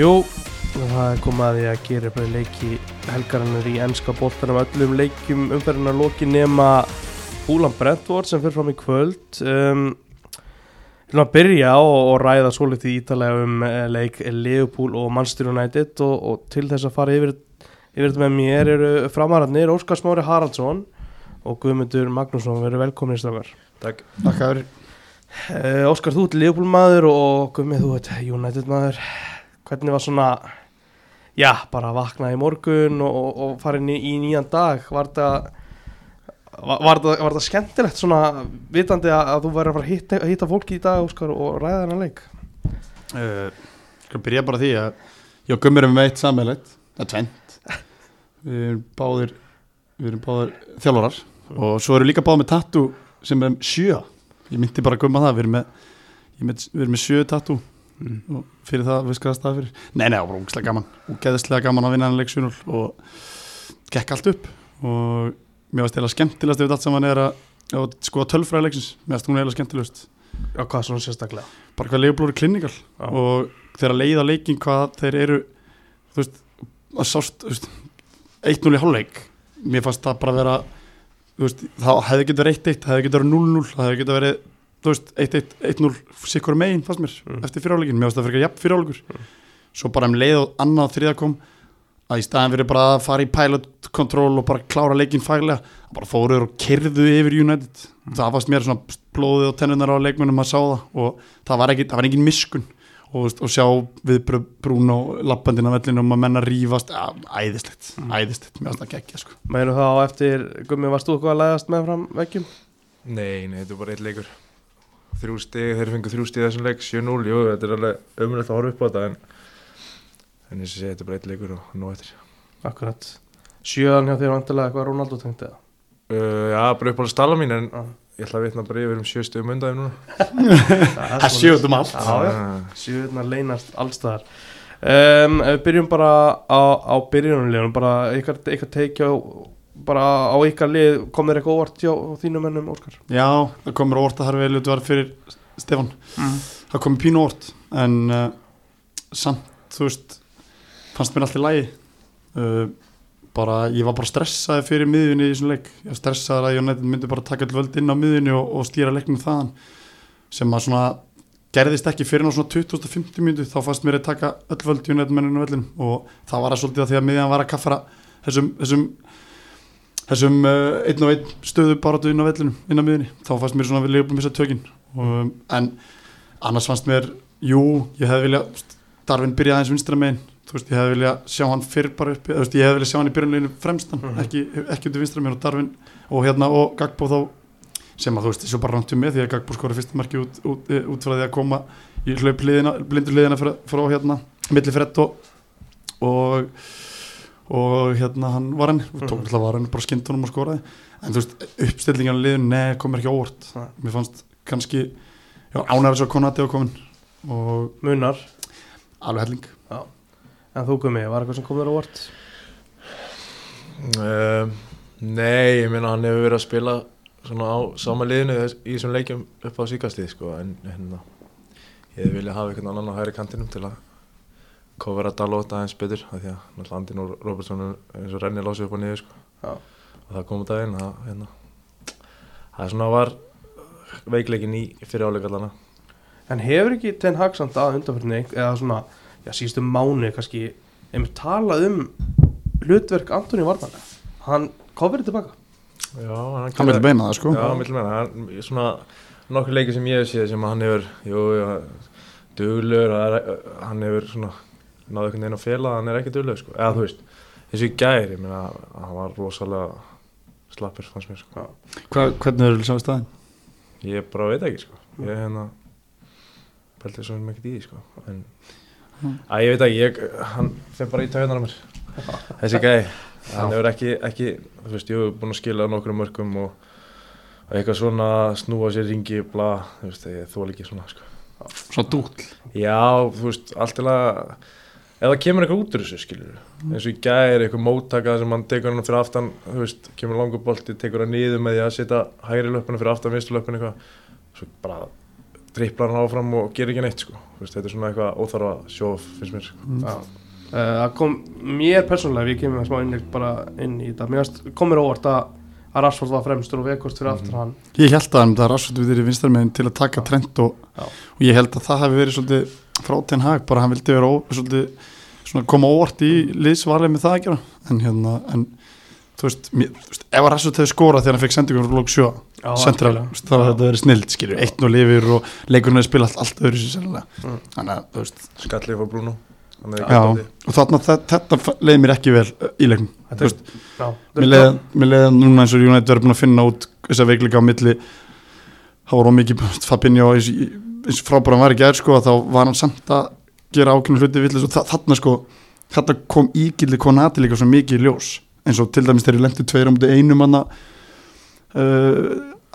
Jú, það er komið að því að gera bara leiki helgarinnar í ennska bóltanum öllum leikjum umferðinar loki nema Húlan Brentford sem fyrir fram í kvöld. Um, Við viljum að byrja og, og ræða svo litið ítalega um eh, leik Leopold og Manchester United og, og til þess að fara yfir, yfir þetta með mér eru framararnir Óskar Smári Haraldsson og Guðmundur Magnússon. Verið velkominir stakar Takk. Þakkar uh, Óskar þú ert Leopold maður og Guðmund þú ert United maður hvernig var svona já, bara að vakna í morgun og, og, og fara inn í, í nýjan dag? Var þetta var, var þetta var þetta skemmtilegt svona vitandi að, að þú væri að fara að hitta, hitta fólki í dag Óskar og ræða þennan leik? Uh, Skal byrja bara því að Ég og Gummur erum með eitt sammeilegt Það er tvent Við erum báðir báðir þjálfarar Og svo erum við líka báðir með tattu sem er sjö. Ég myndi bara að gumma það Við erum með, ég með, með sjö tattu og fyrir það við skaðast það fyrir? Nei, nei, það var ógæðslega gaman. Ógæðslega gaman að vinna hann leik 7-0 og gekk allt upp. Og mér varst eða skemmtilegast ef þetta allt saman er að, skoða tölfræði leiksins. Mér varst hún eða skemmtilegast Já, hvað svona sérstaklega? Bara hvað leifblóri klinikal. Já. og þegar að leiða leikin hvað þeir eru þú veist, að sást þú veist, 1-0 í hálfleik. Mér fannst það bara vera veist, það hefði getið verið 1-1 það hefði getið verið 0-0, það hefði getið verið þú veist, 1-1, 1-0, sikkur megin fannst mér Mm. eftir fyrirháleikin, mér fannst það fyrir jafn fyrirháleikur svo bara um leið og annað og þriða kom að í staðan fyrir bara að fara í pilot control og bara klára leikin faglega bara fóruður og kerðu yfir United. Það fannst mér svona blóðið og tennunar á leikmunum að sá það og það var, ekki, það var engin miskun og, og sjá við brún og lappandina vellinum að menna rífast ja, æðislegt, æðislegt, mér fannst það geggja sko. Meinu þá á eftir, Gummi, varst þú eitthvað að læðast með fram veggjum? Nei, nei, þetta er bara eitt leikur Þrjú stig, þeir fengu þrjú stig þessum leik 7-0, jú, þetta er alveg umrætt að horfa upp á þetta en en þess að segja, þetta er bara eitt leikur og nú eftir Akkurat Sjöðan hjá þér vantilega eitthvað Ronaldo tengt eða? uh, Já, bara upp á stala mín en Já. ég ætla að vitna bara yfir um sjö stigum undan núna það sjöðum allt Já, já. Ah, Sjöðunar leynast allstaðar um, ef Við byrjum bara á, á byrjunarlegunum bara ykkar teikja bara á ykkar lið kom þér eitthvað óvart hjá þínum mennum Óskar? Já, það komur orta þar vel var fyrir Stefan það komur pínu ort en uh, samt, þú veist fannst mér allt í lagi. Uh, bara, ég var bara stressaði fyrir miðjunni í þessum leik, ég stressaði að United myndi bara taka all völd inn á miðjunni og, og stýra leiknum þaðan sem að svona gerðist ekki fyrir ná svona 2050 mínútu. Þá fannst mér að taka öll völd United menninu völlin og það var að svolítið að því að miðjan var að kaffara þessum þessum þessum uh, einn og einn stöðu baratu inn á vellinum inn á miðunni, þá fannst mér svona við leifum þess að tökin. Um, en annars fannst mér, jú, ég hefði vilja Darvin byrjaði aðeins vinstra megin. Þú veist, ég hefði vilja sjá hann fyrr bara upp þú veist, ég hefði vilja sjá hann í byrjunleginu fremstan Mhm. ekki, ekki undir vinstra megin. Og Darvin og hérna og Gagbo þá sem að þú veist, þessu bara rántum með því að Gagbo skora fyrsta marki út, út, út frá því að koma í hlaup liðina, blindur liðina frá, frá hérna, milli frett og og og hérna hann var hann og tók Mhm. alltaf var hann bara skindunum og skoraði en þú veist, uppstillingan á liðun, nei, kom mér ekki óvart Nei. mér fannst kannski já, ánæður svo konati á komin og Munar alveg helling En þú Gummi, var eitthvað sem kom þér óvart? um, Nei, ég meina hann hefur verið að spila svona á sama liðinu í þessum leikjum upp á síkastið sko, en hérna ég viljað hafa einhvern annan á hægri kantinum til að kofera Dalot aðeins betur af því að náttúrulega Andin og Robertson er eins og renni lásið upp og niður sko. Já. og það kom út daginn það, hérna, það er svona var veikleikin í fyrir áleikallana En hefur ekki Ten Hag samt að undanfyrinni eða svona, já, síðustu mánu kannski, einmitt talað um hlutverk Antoni Varnarlega? Hann kofir tilbaka. Já, hann, hann vildi beina það sko. Já, mitt meina, hann, svona nokkur leikir sem ég hef séð sem hann hefur, jú, já, duglur, hann hefur svona náðu einhvern veginn að fela, hann er ekki duglur, sko, eða þú veist, eins og í gær, ég meina, hann var rosalega slappur, fannst mér, sko, Hva, hvernig er það sá í staðin? ég bara veit ekki, sko, ég hérna, pælti svo mikið í því, sko, en, að ég veit ekki, ég, hann fyrir bara í taugunar á mér, þessi gæði, hann hefur ekki, ekki, þú veist, ég hef búin að skila nokkrum mörgum og og eitthvað svona snúa sér ringi bla, þú veist, ég þól ekki svona sko. Svona dúll. Já, þú veist, allt til að það kemur eitthvað út úr þessu, skilur eins og í gæri, eitthvað móttaka sem hann tekur hann fyrir aftan, þú veist, kemur langur bolti tekur hann niður með því að setja hægri löpuna fyrir aftan, vinstu löpuna eitthvað svo bara tripplar hann áfram og gerir ekki neitt sko. Veist, þetta er svona eitthvað óþarfa sjóf finnst mér Mm. Já. Eh, Það kom mér persónulega, við kemum að smá inn bara inn í þetta, mér kom mér óvart að að Rashford var fremstur og Vekost fyrir aftur hann Ég held að það er rasvöld við þér í vinstarmegin til að taka trend og, og ég held að það hefði verið svolítið frá Ten Hag, bara hann vildi vera ó, svolítið svona koma óvart í liðsvarlega með það að gera. En hérna, en þú veist, mér, þú veist ef að rasvöld hefði skorað þegar hann fekk sendingur frá sjö Já, central, þá hefði þetta verið snild eitt og lifir og leikurinn hefði spilað allt, allt öðru sér sennilega. Mm. þannig að, þú veist, já þetta. og þarna þe- þetta leiði mér ekki vel uh, í leiknum Þetta er- Mér leiði núna eins og United verður búin að finna út þessa veikleika á milli. Þá var ómikið Fabinho eins, eins frábæra hann var ekki er sko þá var hann samt að gera ákveðinu hluti villis og þa þarna sko þarna kom ígildi konati líka svo mikið í ljós. Eins og til dæmis ég lendi tveir á múti einum hann uh,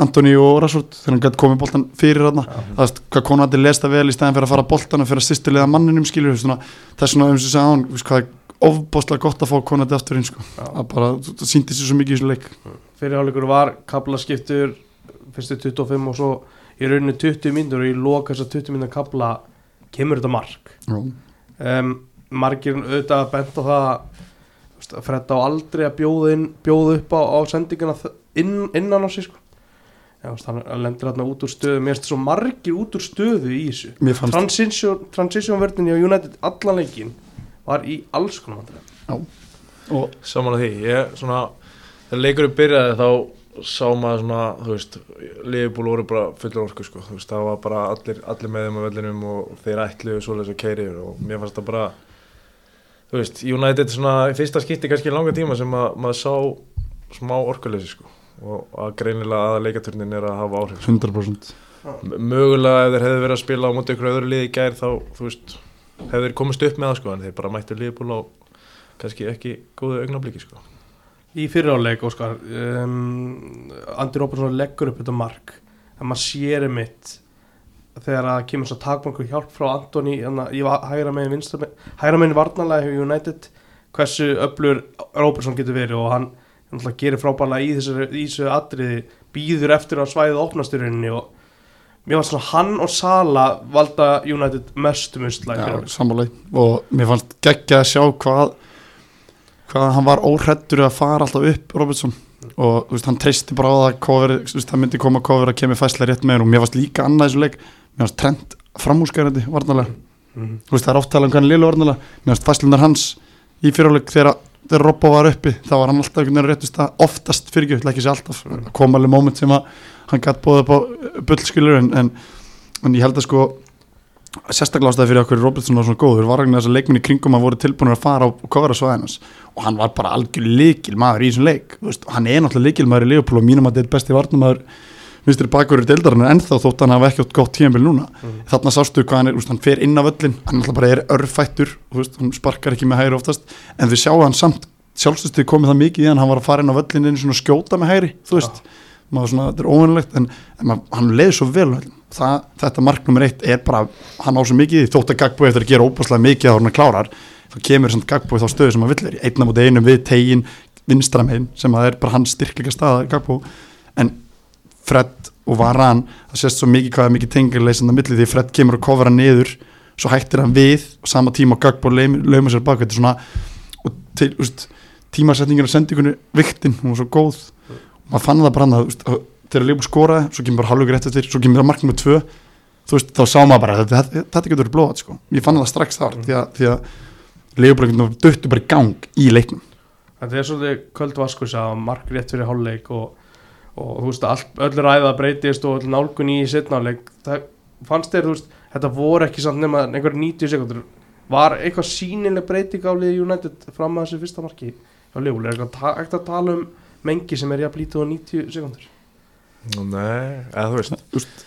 Antoni og Rashford þegar hann gæti komið boltan fyrir hann það veist hvað konati lesta vel í stæðan fyrir að fara boltan og fyrir að sýstilega manninum skilur svona, það er svona um sem segja hann veist, hvað er ofbáslega gott að fá konati aftur inn sko. Það bara, það síndi sér svo mikið í þessu leik. Fyrirháleikur var kablaskiptur fyrstu 25 og svo í rauninni 20 mínútur og í loka þess að 20 mínútur kabla kemur þetta mark. Um, margir auðvitað bent á það Fred á aldrei að bjóða, inn, bjóða upp á, á sendinguna þ- inn, innan á sig sko. Veist, hann lendir hérna út úr stöðu. Mér finnst svo margir út úr stöðu í þessu. Transition, transition verðinni á United allan leikin var í alls konar vandræðum. og Saman að því, ég svona þegar leikurinn byrjaði þá sá maður svona, þú veist Liverpool voru bara fullur orku sko. Þú veist, það var bara allir, allir með þeim á vellinum og þeir ætluðu svoleiðis að keiri og mér fannst það bara þú veist, United svona í fyrsta skipti kannski í langa tíma sem að maður sá smá orkuleysi sko og að greinilega að leikaturnin er að hafa áhrif. 100% M- mögulega ef þeir hefðu verið að spila á móti ykkur öðru liði í gær þá, þú veist hefðu þeir komist upp með það sko en þeir bara mættu Liverpool á kannski ekki góðu augnabliki sko. Í fyriráleik Óskar um, Andy Robertson leggur upp þetta mark en maður sér um mitt þegar að kemur svo takmarku hjálp frá Antoni hérna, í va- hægra megin vinstra megin hægra megin varnarlega hjá United hversu öflur Robertson getur verið og hann náttúrulega gerir frábæðlega í þessu, í þessu atriði býður eftir að svæðið opnast í rauninni og mér var svona hann og Sala valda United mestum sammálaði og mér fannst geggja að sjá hvað hvað hann var óhrættur að fara alltaf upp Robertson. Og veist, hann treysti bara á það cover, veist, það myndi koma cover að kemur fæslega rétt með hann og mér fannst líka annað þessu leik. Mér fannst trend framúskarandi varnalega Mhm. þú veist, það er oft talað um hvernig lilu varnalega mér fannst fæslunar hans í fyrirleik þegar, þegar Robbo var uppi, þá var hann alltaf einhvern veginn á réttu stað, oftast fyrirgjöf, ekki sér alltaf. Kom alveg moment sem að hann gætt bóða upp á bullskilur en, en, en ég held að sko sérstaklega ástæði fyrir okkur Robertson var svona góður var vegna þess að leikminni kringum að voru tilbúinir að fara og kofra svæðinans og hann var bara algjör líkil maður í þessum leik veist, hann er náttúrulega líkil maður í Leopold og mínum að þetta er besti varnamaður vinstri bakurur deildarinn ennþá þótt hann hafa ekki átt gott tíðanbíl núna. Mhm. þarna sástu hvað hann er, úst, hann fer inn á völlin hann alltaf bara er örfættur úst, hann sparkar ekki með hægri oftast en þau sjáu hann samt sjálfstöðstuði komið það mikið í hann hann var að fara inn á völlin inn að skjóta með hægri þú veist, maður svona, þetta er óvennilegt en, en maður, hann leiði svo vel það, þetta mark nummer eitt er bara hann á svo mikið, þótt að Gagbói eftir að gera óbúslega mikið á hann klárar, þá kemur samt Gagbói þá stöðu sem hann vill í. Einna mútið einum við tegin vinstramegin sem að er bara hans styrkleika staða Gagbó en Fred og Varan það sést svo mikið hvað er mikið tengjarleysand á milli því Fred kemur að kofra niður svo hættir hann við og sama tíma og Gagbo lauma sér bak. Þetta er svona og til, úst, tímasetningin og sendingunni viktin, hún var svo góð. Og maður fann það bara hann að þegar Leifur skoraði, svo kemur bara halvlegur eftir svo kemur það marknum með tvö veist, þá sá maður bara þetta, þetta, getur verið blóðat sko. ég fann það strax þar því að, því að Leifur döttu bara í gang í leiknum. Þetta er svolítið köld vaskus að mark rétt fyrir hálfleik og, og þú veist, all, öll ræða breytist og öll nálgun í setnáleik það fannst þér, þú veist, þetta voru ekki samt nema einhver 90 sekundur var eitthvað sínileg breyting á liði United fram að þessu fyrsta marki á Leifúl, er eitthvað hægt að tala um mengi sem er jafn lítið á 90 sekundur Nei, eða þú veist Úst.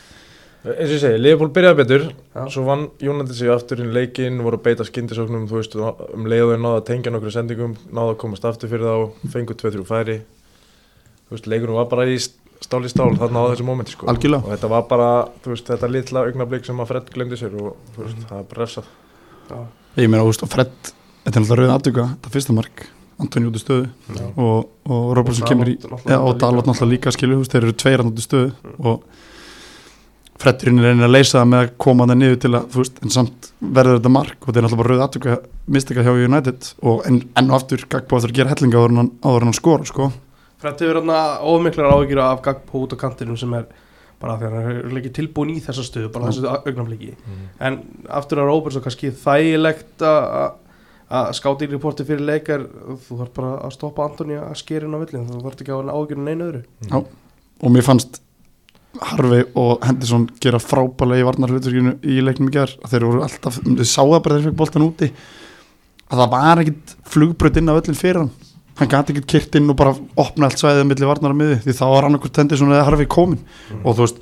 eins og ég segi, Liverpool byrjaði betur Já. svo vann United sig aftur inn leikinn voru beita skyndisóknum þú veist, um leiðu þeir náða að tengja nokkru sendingum náða að komast aftur fyrir þá fengu 2-3 færi þú veist, leikunum var bara í stál í stál þarna á þessu mómenti sko Algjörlega. og þetta var bara, þú veist, þetta litla augnablík sem að Fred glemdi sér og þú veist, það er bara refsað Já, ég meina, Fred, þetta er alltaf rauðin aðduga þetta fyrsta mark, Antoni út í stöðu já. og, og Robertson kemur í náttúrulega ja, og. Dalot náttúrulega líka skilu þeir eru tveir hann út í stöðu og Fretturinn er að leysa það með að koma það niður til að, þú veist, en samt verður þetta mark og þetta er náttúrulega bara rauð aðtöka mistika hjá United og en, enn og aftur Gagbo að gera hellinga áður en hann, áður en hann skora, sko. Frætti verður þarna ómiklar áhyggjur af Gagpo út á kantinum sem er bara því að hann er ekki tilbúin í þessa stöðu bara þessu augnafliki mm. en aftur að Róbert svo kannski þægilegt að að skáti í reporti fyrir leikar þú þarf bara að stoppa Antoni að skera inn á villin þú þarf ekki að hafa ágjörn neina öðru Já. og mér fannst Harvey og Henderson gera frábælega í varnarhluturkinu í leiknum í gerð þeir voru alltaf, þau sáu það bara þeir fekk boltan úti að það var ekkit flugbröð inn á öllin fyrir hann hann gæti ekkit kyrt inn og bara opna allt svæðið millir varnar að miði því þá var hann okkur Henderson eða Harvey komin Mm. og þú veist,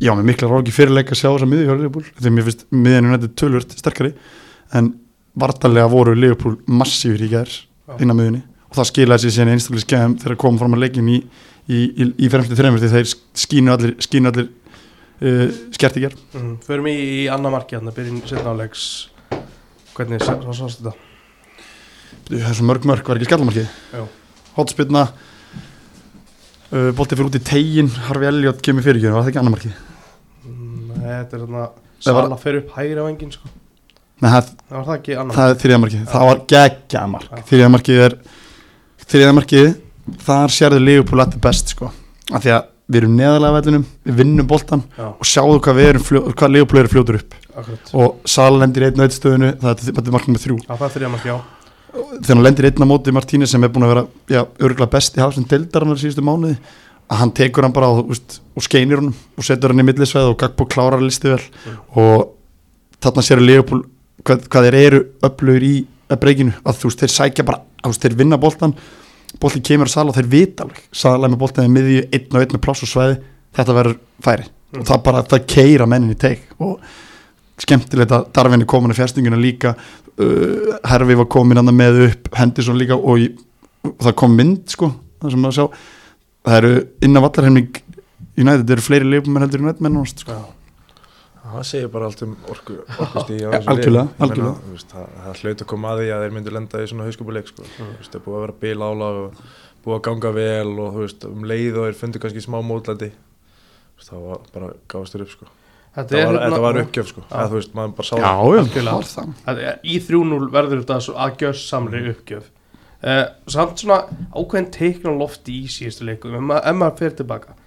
já, mér mikla ráki fyrirleik að sjá þessa miði hjá Liverpool því mér finnst miðinu nættið tölvört sterkari en vartarlega voru Liverpool massífur í gerð Já. inn á miðunni og það skilaði sér síðan einstaklega skefum þegar komum fram að leikin í, í, í, í fremstu þreymur því þeir skínu allir, skínu allir uh, skert í gerð mm. förum í, annar marki hann að þessu mörg mörg var ekki skallamarkið hotspilna uh, boltið fyrir út í tegin Harfi Elliot kemur fyrir ekki, var það ekki annar markið? Mm, nei, þetta er svona Sala fer upp hægri á engin sko. Nei, það, það var það ekki annar það er þriðamarkið, það var geggjamark þriðamarkið er þriðamarkið, þar sérðu Leopold að best sko, af því að við erum neðalega vellinum, við vinnum boltan Já, og sjáðu hvað hvað Leopold eru fljótur upp. Akkurat. Og Sala lendir einn stöðunu, það er, marknum með þrjú. Já, það er þriða marki, já þegar hann lendir einn á móti Martínez sem er búin að vera já, örgulega best í hafsinn deildarinnar síðustu mánuði að hann tekur hann bara og, úst, og skeinir honum og setur hann í millisveið og Gagbo klárar listi vel Mm. og þarna sér Leopold hvað, hvað þeir eru öflugur í að breykinu að þú veist þeir sækja bara veist þeir vinna boltan boltin kemur að sala og þeir vita alveg sala með boltan með miðju einn og einn með pláss og sveiði þetta verður færi Mm. og það bara það keira mennin í teik og skemmtilegt að Darvin er komin í fjærstinguna líka uh, Herfi var komin hann með upp Henderson líka og, í, og það kom mynd sko það sem að sjá það eru inn á vallarhemning United eru fleiri leifum en heldur United menn sko. Það segir bara allt um orku, orkustíð Ja, algjörlega, algjörlega. það, það hlaut að koma að því að þeir myndu lenda í svona hauskupuleik sko. Mm. Það er búið að vera bíl álag og búið að ganga vel og veist, um leið og þeir fundu kannski smá mótlandi það var bara gáðstur upp sko. Þetta það er var, hérna- þetta var uppgjöf sko. Eða, þú veist, maður bara sá já, það. já, það Í 3-0 verður þetta svo að gjörs samri uppgjöf uh, Samt svona ákveðin teikn á lofti í síðustu leikum ef maður, ef maður fer tilbaka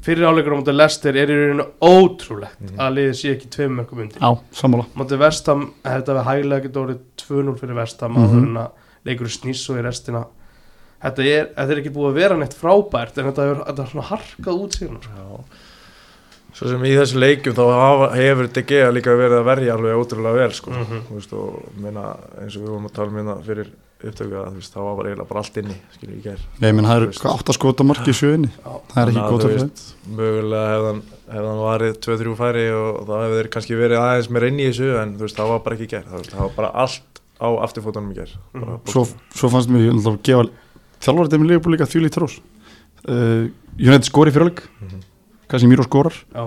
Fyrir áleikur á móti Lester er í rauninu ótrúlegt Mhm. að liðið sé ekki tveim mörgum undir já, sammála Móti Vestam, þetta við hæglega getur orðið 2-0 fyrir Mhm. áður en að leikur snýs og í restina Þetta er, þetta er ekki búið að vera neitt frábært en þetta er, þetta er svona harkað út síðan sko. Já. Svo sem í þessu leikjum þá hafa, hefur DG líka verið að verja alveg ótrúlega vel sko. Mhm. Þú veist, og meina, eins og við vorum að tala um hérna fyrir upptöku að veist, það var bara eiginlega bara allt inni skilur í gær. Nei, menn það hvað átt að skota marki í sjöunni. Já. það er ekki Þannig að veist, mögulega hefðan, hefðan varið 2-3 færi og þá hefur þeir kannski verið aðeins meira inn í þessu en það var bara ekki í gær. Það, það var bara allt á afturfótunum í gær. Bara Mhm. svo, svo fannst mér, ég ætla að gefa þjálfarið með Leopold líka þvílíkt trós uh, United skori fyrir alveg Casemiro skorar. Já,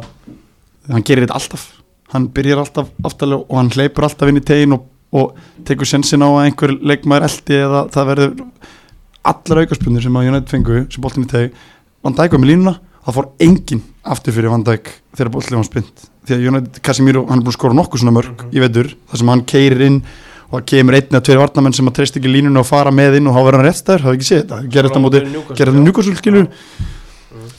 hann gerir þetta alltaf. Hann byrjar alltaf aftalega og hann hleypur alltaf inn í tegin og, og tekur sensin á að einhver leikmaður eldi eða það verður allar aukarspunir sem að United fengu sem boltin í tegi Van Dijk var með línuna. Það fór enginn aftur fyrir Van Dijk þegar boltin var spint. Því að United, Casemiro, hann er búin að skora nokkuð svona mörg Mhm. í vetur þar sem hann keirir inn og það kemur einn eða tveir varnamenn sem að treyst ekki línuna og fara með inn og þá verður hann réttstæður, það hefði ekki séð þetta? Gerist á móti, gerist það njúkvæmsul skilur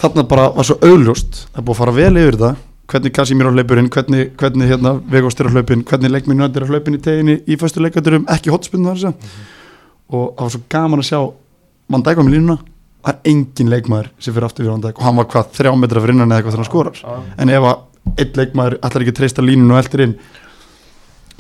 þarna bara var svo augljóst það búið að fara vel yfir þetta hvernig Casimir á hlaupurinn, hvernig, hvernig hérna, Vegóst er á hlaupin, hvernig leikminn er á hlaupin í teginni í fyrstu leikaturum, ekki hotspinnu þar þess og það var svo gaman að sjá Van Dijk var með línuna. Það er engin leikmaður sem fyrir aftur fyrir Van Dijk og hann var hvað, þrjá metra fyrir innan eða eitthvað þegar hann skorar. Já, en ef að einn leikmaður allar ekki að treysta línunu og eldir inn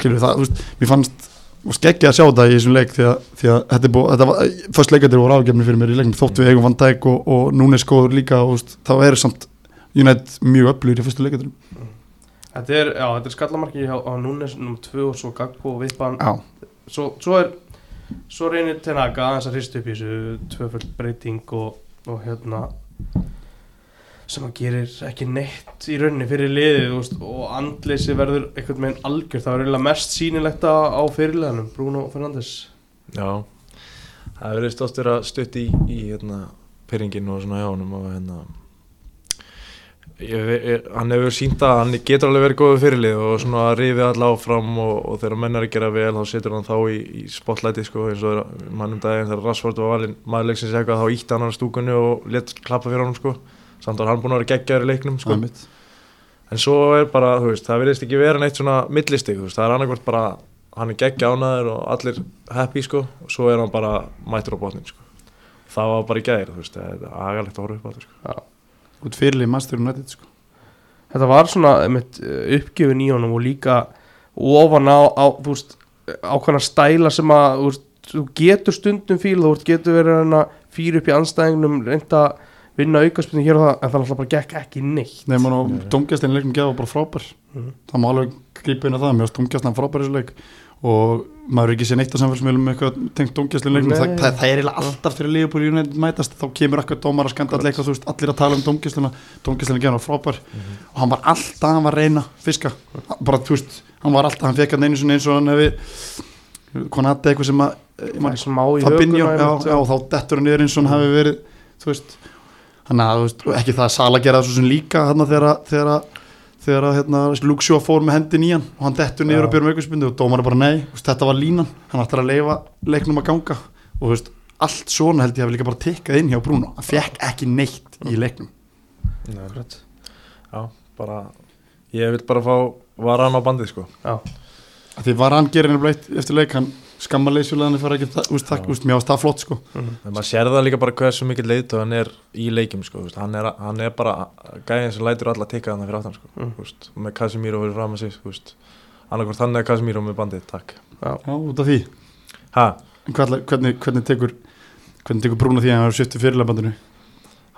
klirur það, þú veist, mér fannst og skeggja að sjá þetta í þessum leik því að, því að þetta er búið, þetta var, fyrst leikatir voru ágefni fyrir mér í leiknum, þóttu við eigum Van Dijk og, og Núnes góður líka og þá er samt United mjög öflugur í fyrstu leikatirum Þetta er, já, þetta er skallamarki á, á Núnes nr. 2 og svo Gagbo og Vippan. Svo, svo er svo reynir Tenaga aðeins að hrista upp í þessu tvöföld breyting og, og hérna sem að gerir ekki neitt í rauninni fyrir liðið veist, og andleysi verður einhvern veginn algjör. Það eiginlega mest sýnilegt á, á fyrirleganum Bruno Fernandes. Já, það stótt verið að stutt í, í hérna, pyrringin og svona hjá honum og hérna ég, ég, hann hefur sínt að hann getur alveg verið góðu fyrirlið og svona rífið alla áfram og, og þegar menn að gera vel þá setur hann þá í, í spotlighti sko eins og mannum daginn þegar Rashford var valinn maðurleiksins eitthvað þá ítti hann hann stúkunni og let klappa fyrir hann sko samt var hann búin að vera geggjaður í leiknum sko. En svo er bara, þú veist, það verðist ekki vera neitt svona millistig, þú veist, það er annarkvort bara hann er geggja ánæður og allir happy sko og svo er hann bara mættur á botnin sko. Það var bara í gæðir, þú veist, það er agalegt að horfa upp á þetta sko. Út fyrirlið Master United sko. Þetta var svona einmitt, uppgjöfin í honum og líka ofan á, á þú veist, ákveðna stæla sem að þú, veist, þú getur stundum fíl þú getur verið að fýra upp í anstæðingnum reynda að vinna aukarspilni hér og það en það alltaf bara gekk ekki neitt. Nei, mann domgjastin leiknum gefa bara frábær. Mhm. það má alveg grípa inn á það mér varst domgjastin frábær í þessu leik. Og maður er ekki sér neitt á samfélagsmiðlum með eitthvað tengt domgjastin leiknum. Það, það, það er alltaf fyrir Liverpool United mætast þá kemur eitthvað dómar að skanda veist, allir að tala um domgjastina domgjastin gefa hann frábær. Og hann var alltaf hann var að reyna fiska. Bara þú veist, hann var alltaf, hann fekk hann einu þannig að veist, ekki það að Sala gera svo sem líka þarna þegar að- þegar að þegar að hérna, Shaw fór með hendin í hann og hann dettur niður Já. og byrjum aukarsbyndu og dómar bara nei, veist, þetta var línan. Hann ætlar að leifa leiknum að ganga. Og veist, allt svona held ég hafi líka bara tikkað inn hjá Bruno, hann fekk ekki neitt í leiknum. Nei, Akkurat. já, bara ég vil bara fá varan á bandið sko. Já, því var hann gerir henni bleitt eftir leik hann skamma leysjulegan fyrir ekki, Já. þú veist, mér varst það flott sko. Mhm. en maður sér það líka bara hversu mikið leiðtóð hann er í leikjum sko, veist, hann, er, hann er bara gæðin sem lætur alla tikka þannig fyrir áttan sko, Mm. veist, með Casemiro fyrir fram að sig, annarkvort hann er Casemiro með bandið, takk. Já, já, út af því, hvernig, hvernig, hvernig tekur hvernig tekur Bruno því að hann er svifti fyrirlega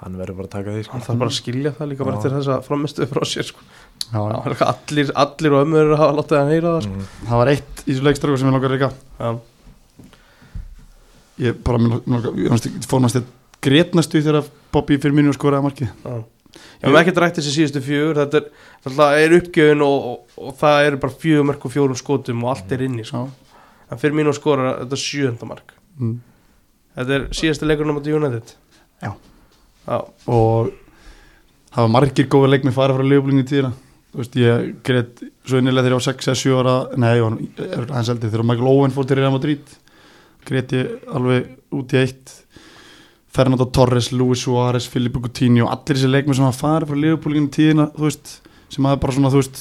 hann verður bara að taka því sko. Hann þarf bara að skilja það líka bara til þess að framistu frá sér sko. Já, Já, allir, allir og ömmur hafa látið hann heyra það sko. mm. það var eitt í þessu leikstráku sem ég langar að reyka Já, ég bara, ég ég fór næst grétnastu þegar Bobby fyrir mínu skoraði já Já, við erum ekki rætt þessi síðustu fjögur þetta er, þetta er uppgjöfin og, og, og það er bara fjögur mörg og fjórum skotum og allt er inni sko. já, en fyrir mínu skora þetta er sjöunda mark. Mm. þetta er síðasta leikurinn á móti United. Já. Já, og það var margir góða leikmi farið frá liðbúlingu tíðina þú veist, ég grét svo innilega þegar ég var 6-7 ára nei, hans eldið þegar Michael Owen fór til Real Madrid grét ég alveg út í eitt Fernando Torres, Luis Suárez Filipe Coutinho, allir þessi leikmi sem hafa farið frá liðbúlingu tíðina, þú veist sem hafa bara svona, þú veist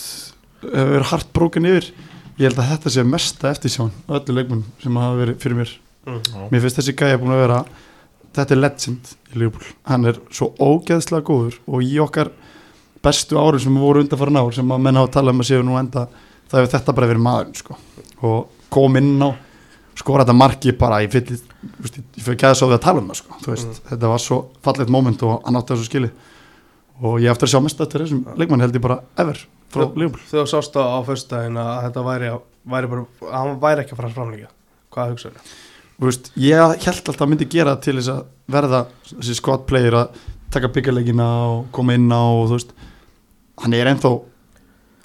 hefur verið hart brókin yfir ég held að þetta sé mesta eftirsján á öllu leikmunum sem hafa verið fyrir mér mm. Já. mér finnst þessi gæja búin að vera þetta er legend í Liverpool hann er svo ógeðslega góður og í okkar bestu árum sem voru undanfæra ár sem að menn hafa talað um að séu nú enda það hefur þetta bara verið maður sko. og kom inn á skora þetta marki bara ég fyrir, gæða svo við að tala um það sko. Veist, þetta var svo fallegt moment og hann átti þessu skili og ég eftir að sjá mest eftir þessum leikmann held ég bara ever frá þegar þú sást á, á föstudaginn að þetta væri, væri bara, að hann væri ekki að fara að framlíka hvað hugsaður? Þú veist, ég held alltaf að myndi gera til þess að verða þessi squad player að taka byggjarleikina og koma inn á og þú veist, hann er ennþá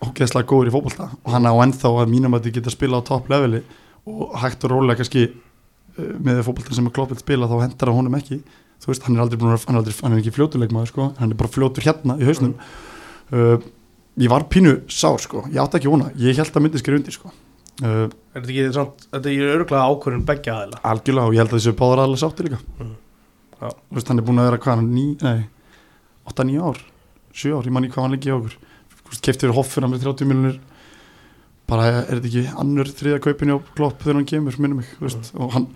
ógeðslega góður í fótbolta og hann á ennþá að mínum að þið geta spila á topp leveli og hægt og rólega kannski uh, með fótbolta sem er kloppið spila þá hendar hann honum ekki. Þú veist, hann er aldrei að hann er, aldrei, hann er ekki fljótuleikmaður sko, hann er bara fljótur hérna í hausnum. Uh, ég var pínu sár sko, ég átti ekki vona ég held að myndi skrifa undir sko. Uh, Er þetta ekki samt, þetta er örgulega ákvörðin beggja aðila? Algjörlega og ég held að þessu báðar alveg sátti líka. Já. Þú veist, hann er búin að vera hvað, hann ný, nei 8-9 ár, 7 ár, ég man ekki hvað hann lengi á okkur keftir hoffina með 30 miljonir bara er þetta ekki annur þriða kaupin á klopp þegar hann kemur, minnum mig veist, og hann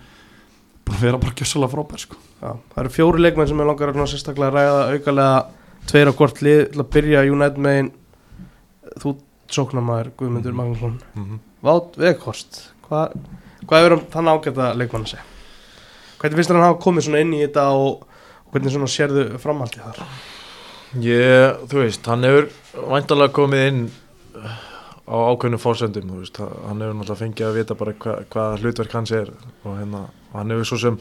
bara vera bara gjössalega frábær sko. Já, það eru fjóri leikmenn sem er langar að sérstaklega að ræða aukalega tveir á hvort lið til að byrja United megin þú sóknarmæður Guðmundur Mhm. Magnússon Mhm. Vát Veghorst hvað hva er um þann ágæta leikmann að segja hvernig finnst þér hann hafa komið svona inn í þetta og, og hvernig svona sérðu framhaldið þar Ég, þú veist, hann hefur væntalega komið inn uh, á ákveðnum fórsendum, þú veist, hann hefur náttúrulega fengið að vita bara hva, hvað hlutverk hans er og hérna, hann hefur svo sem,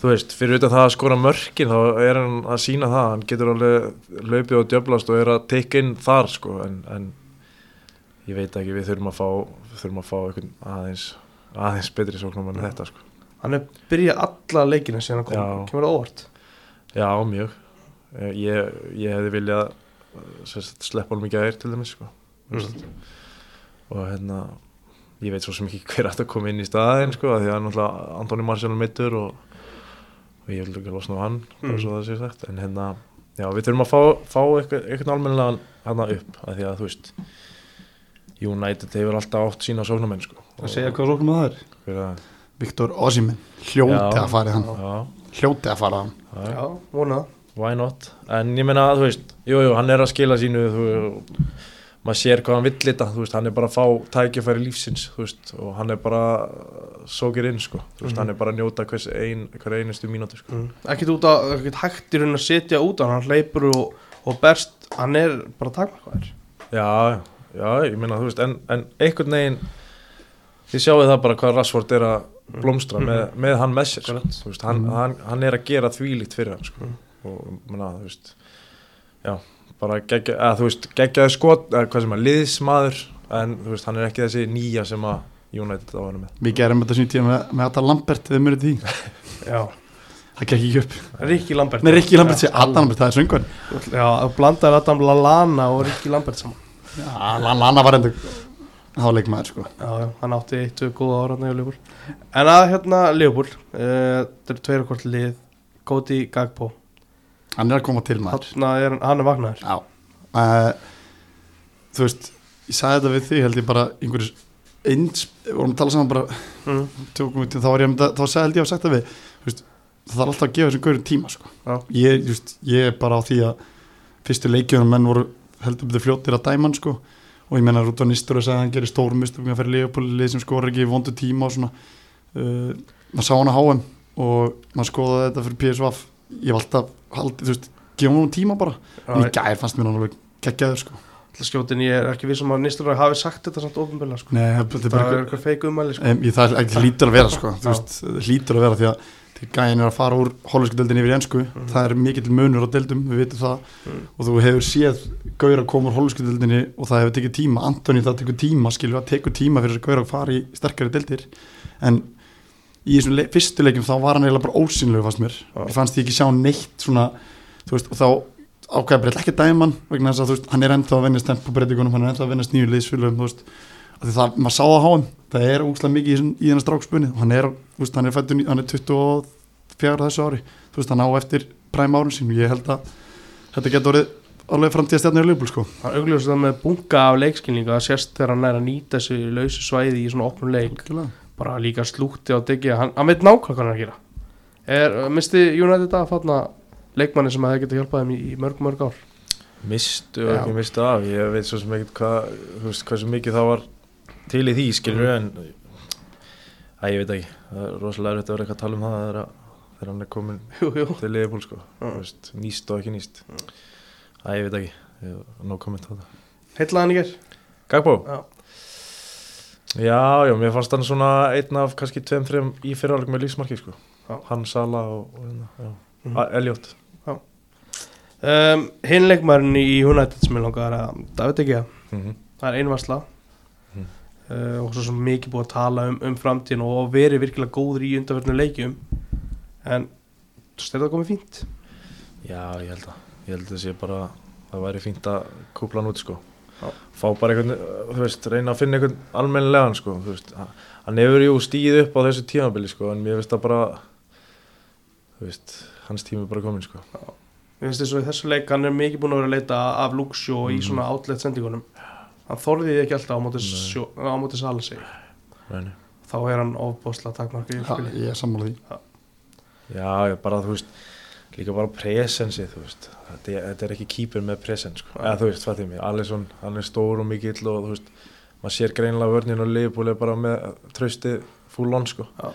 þú veist, fyrir utan það að skora mörkin þá er hann að sína það, hann getur alveg hlaupið og djöblast og er að tekka inn þar, sko, en, en ég veit ekki, við þurfum að fá, þurfum að fá einhvern aðeins, aðeins betri sóknum en þetta, sko. hann er byrjað alla leikina síðan að koma kemur það óvart Já, mjög. Eh, Ég, ég hefði viljað sérst, sleppa alveg mikið að er til dæmis sko. Mm. og hérna ég veit svo sem ekki hver ætti að koma inn í staðin sko, af því að náttúrulega Antoni Marciano mittur og, og ég vil ekki losna á hann bara Mm. svo það sé sagt en hérna, já, við þurfum að fá, fá eitthvað, eitthvað almennilegan hérna upp af því að þú veist United hefur alltaf átt sína sóknarmenn sko. Það segja hvað sóknum að það er að, Viktor Osimhen, hljóti Já. að fara hann já, hljóti að fara hann já, Já, vona það why not en ég meina, þú veist, jú, jú, hann er að skila sínu þú, maður sér hvað hann vill þú veist, hann er bara að fá tækifæri lífsins, veist, og hann er bara sókir inn, sko, þú veist, Mhm. hann er bara að njóta hvers ein, hver einustu mínúti, sko mm. Ekkert út að, ekkert hægt í raun að setja út hann hleypur og, og berst Hann er bara takmarkaður já, já, ég meina, þú veist, en, en einhvern veginn þið sjáu það bara hvað Rashford er að blómstra Mhm. með, með hann með sér, sko, veist, hann, Mhm. hann, hann er að gera þvílíkt fyrir hann, sko Mhm. Og, menna, þú veist já, bara geggja, eða, þú veist, geggjaði skot, eða hvað sem að liðsmaður en þú veist, hann er ekki þessi nýja sem að United á hann með Við gerum þetta sín tíma með, með Adam Lambert þegar mörgum því, Já, það gekk ekki upp. Rikki Lambert. Nei, Rikki Lambert sé Adam Lambert, það er söngur Já, þú blandaði Adam Lallana og Rikki Lambert saman. Já, Lana var enda þá leikmaður sko. Já, hann átti eitt og góða ára í Leopold En að hérna Leopold uh, Þetta eru tveir hvort lið Góti Gagbo Hann er að koma til maður er hann, hann er vagnar uh, Þú veist, ég sagði þetta við þig held ég bara einhverjus eins, við vorum að tala saman bara mm. tökum þá var ég þá held ég að það við veist, það þarf alltaf að gefa þessum gaurin tíma sko. Ég, veist, ég er bara á því að fyrstu leikjunum menn voru heldur betur fljóttir að dæma hann sko. og ég menna Rúton Nistur að segja að hann gerir að fyrir Leopold sem skora ekki vondu tíma og svona uh, maður sá hann að HM og maður skoðaði þetta fyrir PSV ég var alltaf haldið, þú veist, gefa hann tíma bara en í Já, gær fannst mér hann alveg geggjaður sko. skjótin ég er ekki vissum að Nistur hafi sagt þetta samt ofinbjörlega sko. Nei, Það bara er eitthvað feik umæli sko. um, ég, það er ekki hlýtur að vera sko. þú veist, hlýtur að vera því að gæin er að fara úr hollensku deildin yfir í ennsku Mhm. það er mikill munur á deildum, við vitum það Mm. og þú hefur séð gaur að koma úr hollensku deildinni og það hefur tekið tíma Antoni það tekur tíma, skilju að tekur tíma fyrir gaur að fara í sterkari deildir en í þessum le fyrstu leikjum þá var hann eiginlega bara ósynlegu fannst mér. Ég fannst ég ekki sjá neitt svona þú veist, og þá ákveða breytt ekki dæman vegna þess að þú veist, hann er ennþá að vinna stempubreitingunum, hann er ennþá að vinna nýju liðsfélögum þú veist, það, maður sá að háum það er úkslega mikið í, í þennan strákspunni. Hann er, þú veist, hann er fættur hann er 24 þessu ári. Þú veist, hann á eftir præm árun sín og ég held að þetta getur orðið alveg framtíðastjarnir í Liverpool sko. Hann augljóðast það með bunga af leikskilninga að sérst þegar hann er að nýta þessu lausu svæði í svona opnum leik. Algjörlega. Bara líka slúti á degi hann, hann veit nákvæmlega hvað hann er að gera. Er, misti United að fatna leikmanni sem hefði getið hjálpað þeim í, í mörg mörg ár? Mistu og ekki mistu af. Ég veit svo sem ekkert hvað veist, hversu mikið það var til í því skilur en að ég veit ekki, það er rosalega erfitt að vera eitthvað að tala um það þegar, þegar hann er komin jú, jú. til liðbúl sko, veist, nýst og ekki nýst. Að ég veit ekki, ég hef nóg komment á það heitlaði hann í ger Gagbo? Já. Já, mér fannst hann svona einn af kannski tveim, þreim í fyrirháleik með lífsmarki sko. Hann, Sala og, og. Mhm. A- Elliot um, hinn leikmærin í United sem ég langar að David ekki að mm það er einvarsla Mhm. uh, og svo sem mikið búið að tala um, um framtíðin og verið virkilega góður í undanverðinu leikjum en þú styrir það komið fínt Já, ég held að Ég held að það sé bara það væri fínt að kúpla hann út sko. Já. fá bara einhvern, þú veist, reyna að finna einhvern almennilegan sko, þú veist, hann- hefur jú stíð upp á þessu tímabili sko, en mér finnst það bara þú veist, hans tími er bara komin sko. Mér finnst þess að í þessu leik hann er mikið búin að vera að leita af Luxjó í Mhm. svona outlet sendingunum hann þorði því ekki alltaf á móti, Nei. sjó, á móti Salasi Reyni. þá er hann ofbóðslega takmarkið í Já, spili ég er sammála því Já, ég bara, þú veist líka bara presensi, þú veist þetta er, þetta er ekki kýpur með presens sko. Eða þú veist, fattum ég, Alisson, hann er stór og mikill og þú veist, maður sér greinilega vörnin og liðbúli bara með trausti full on sko Já.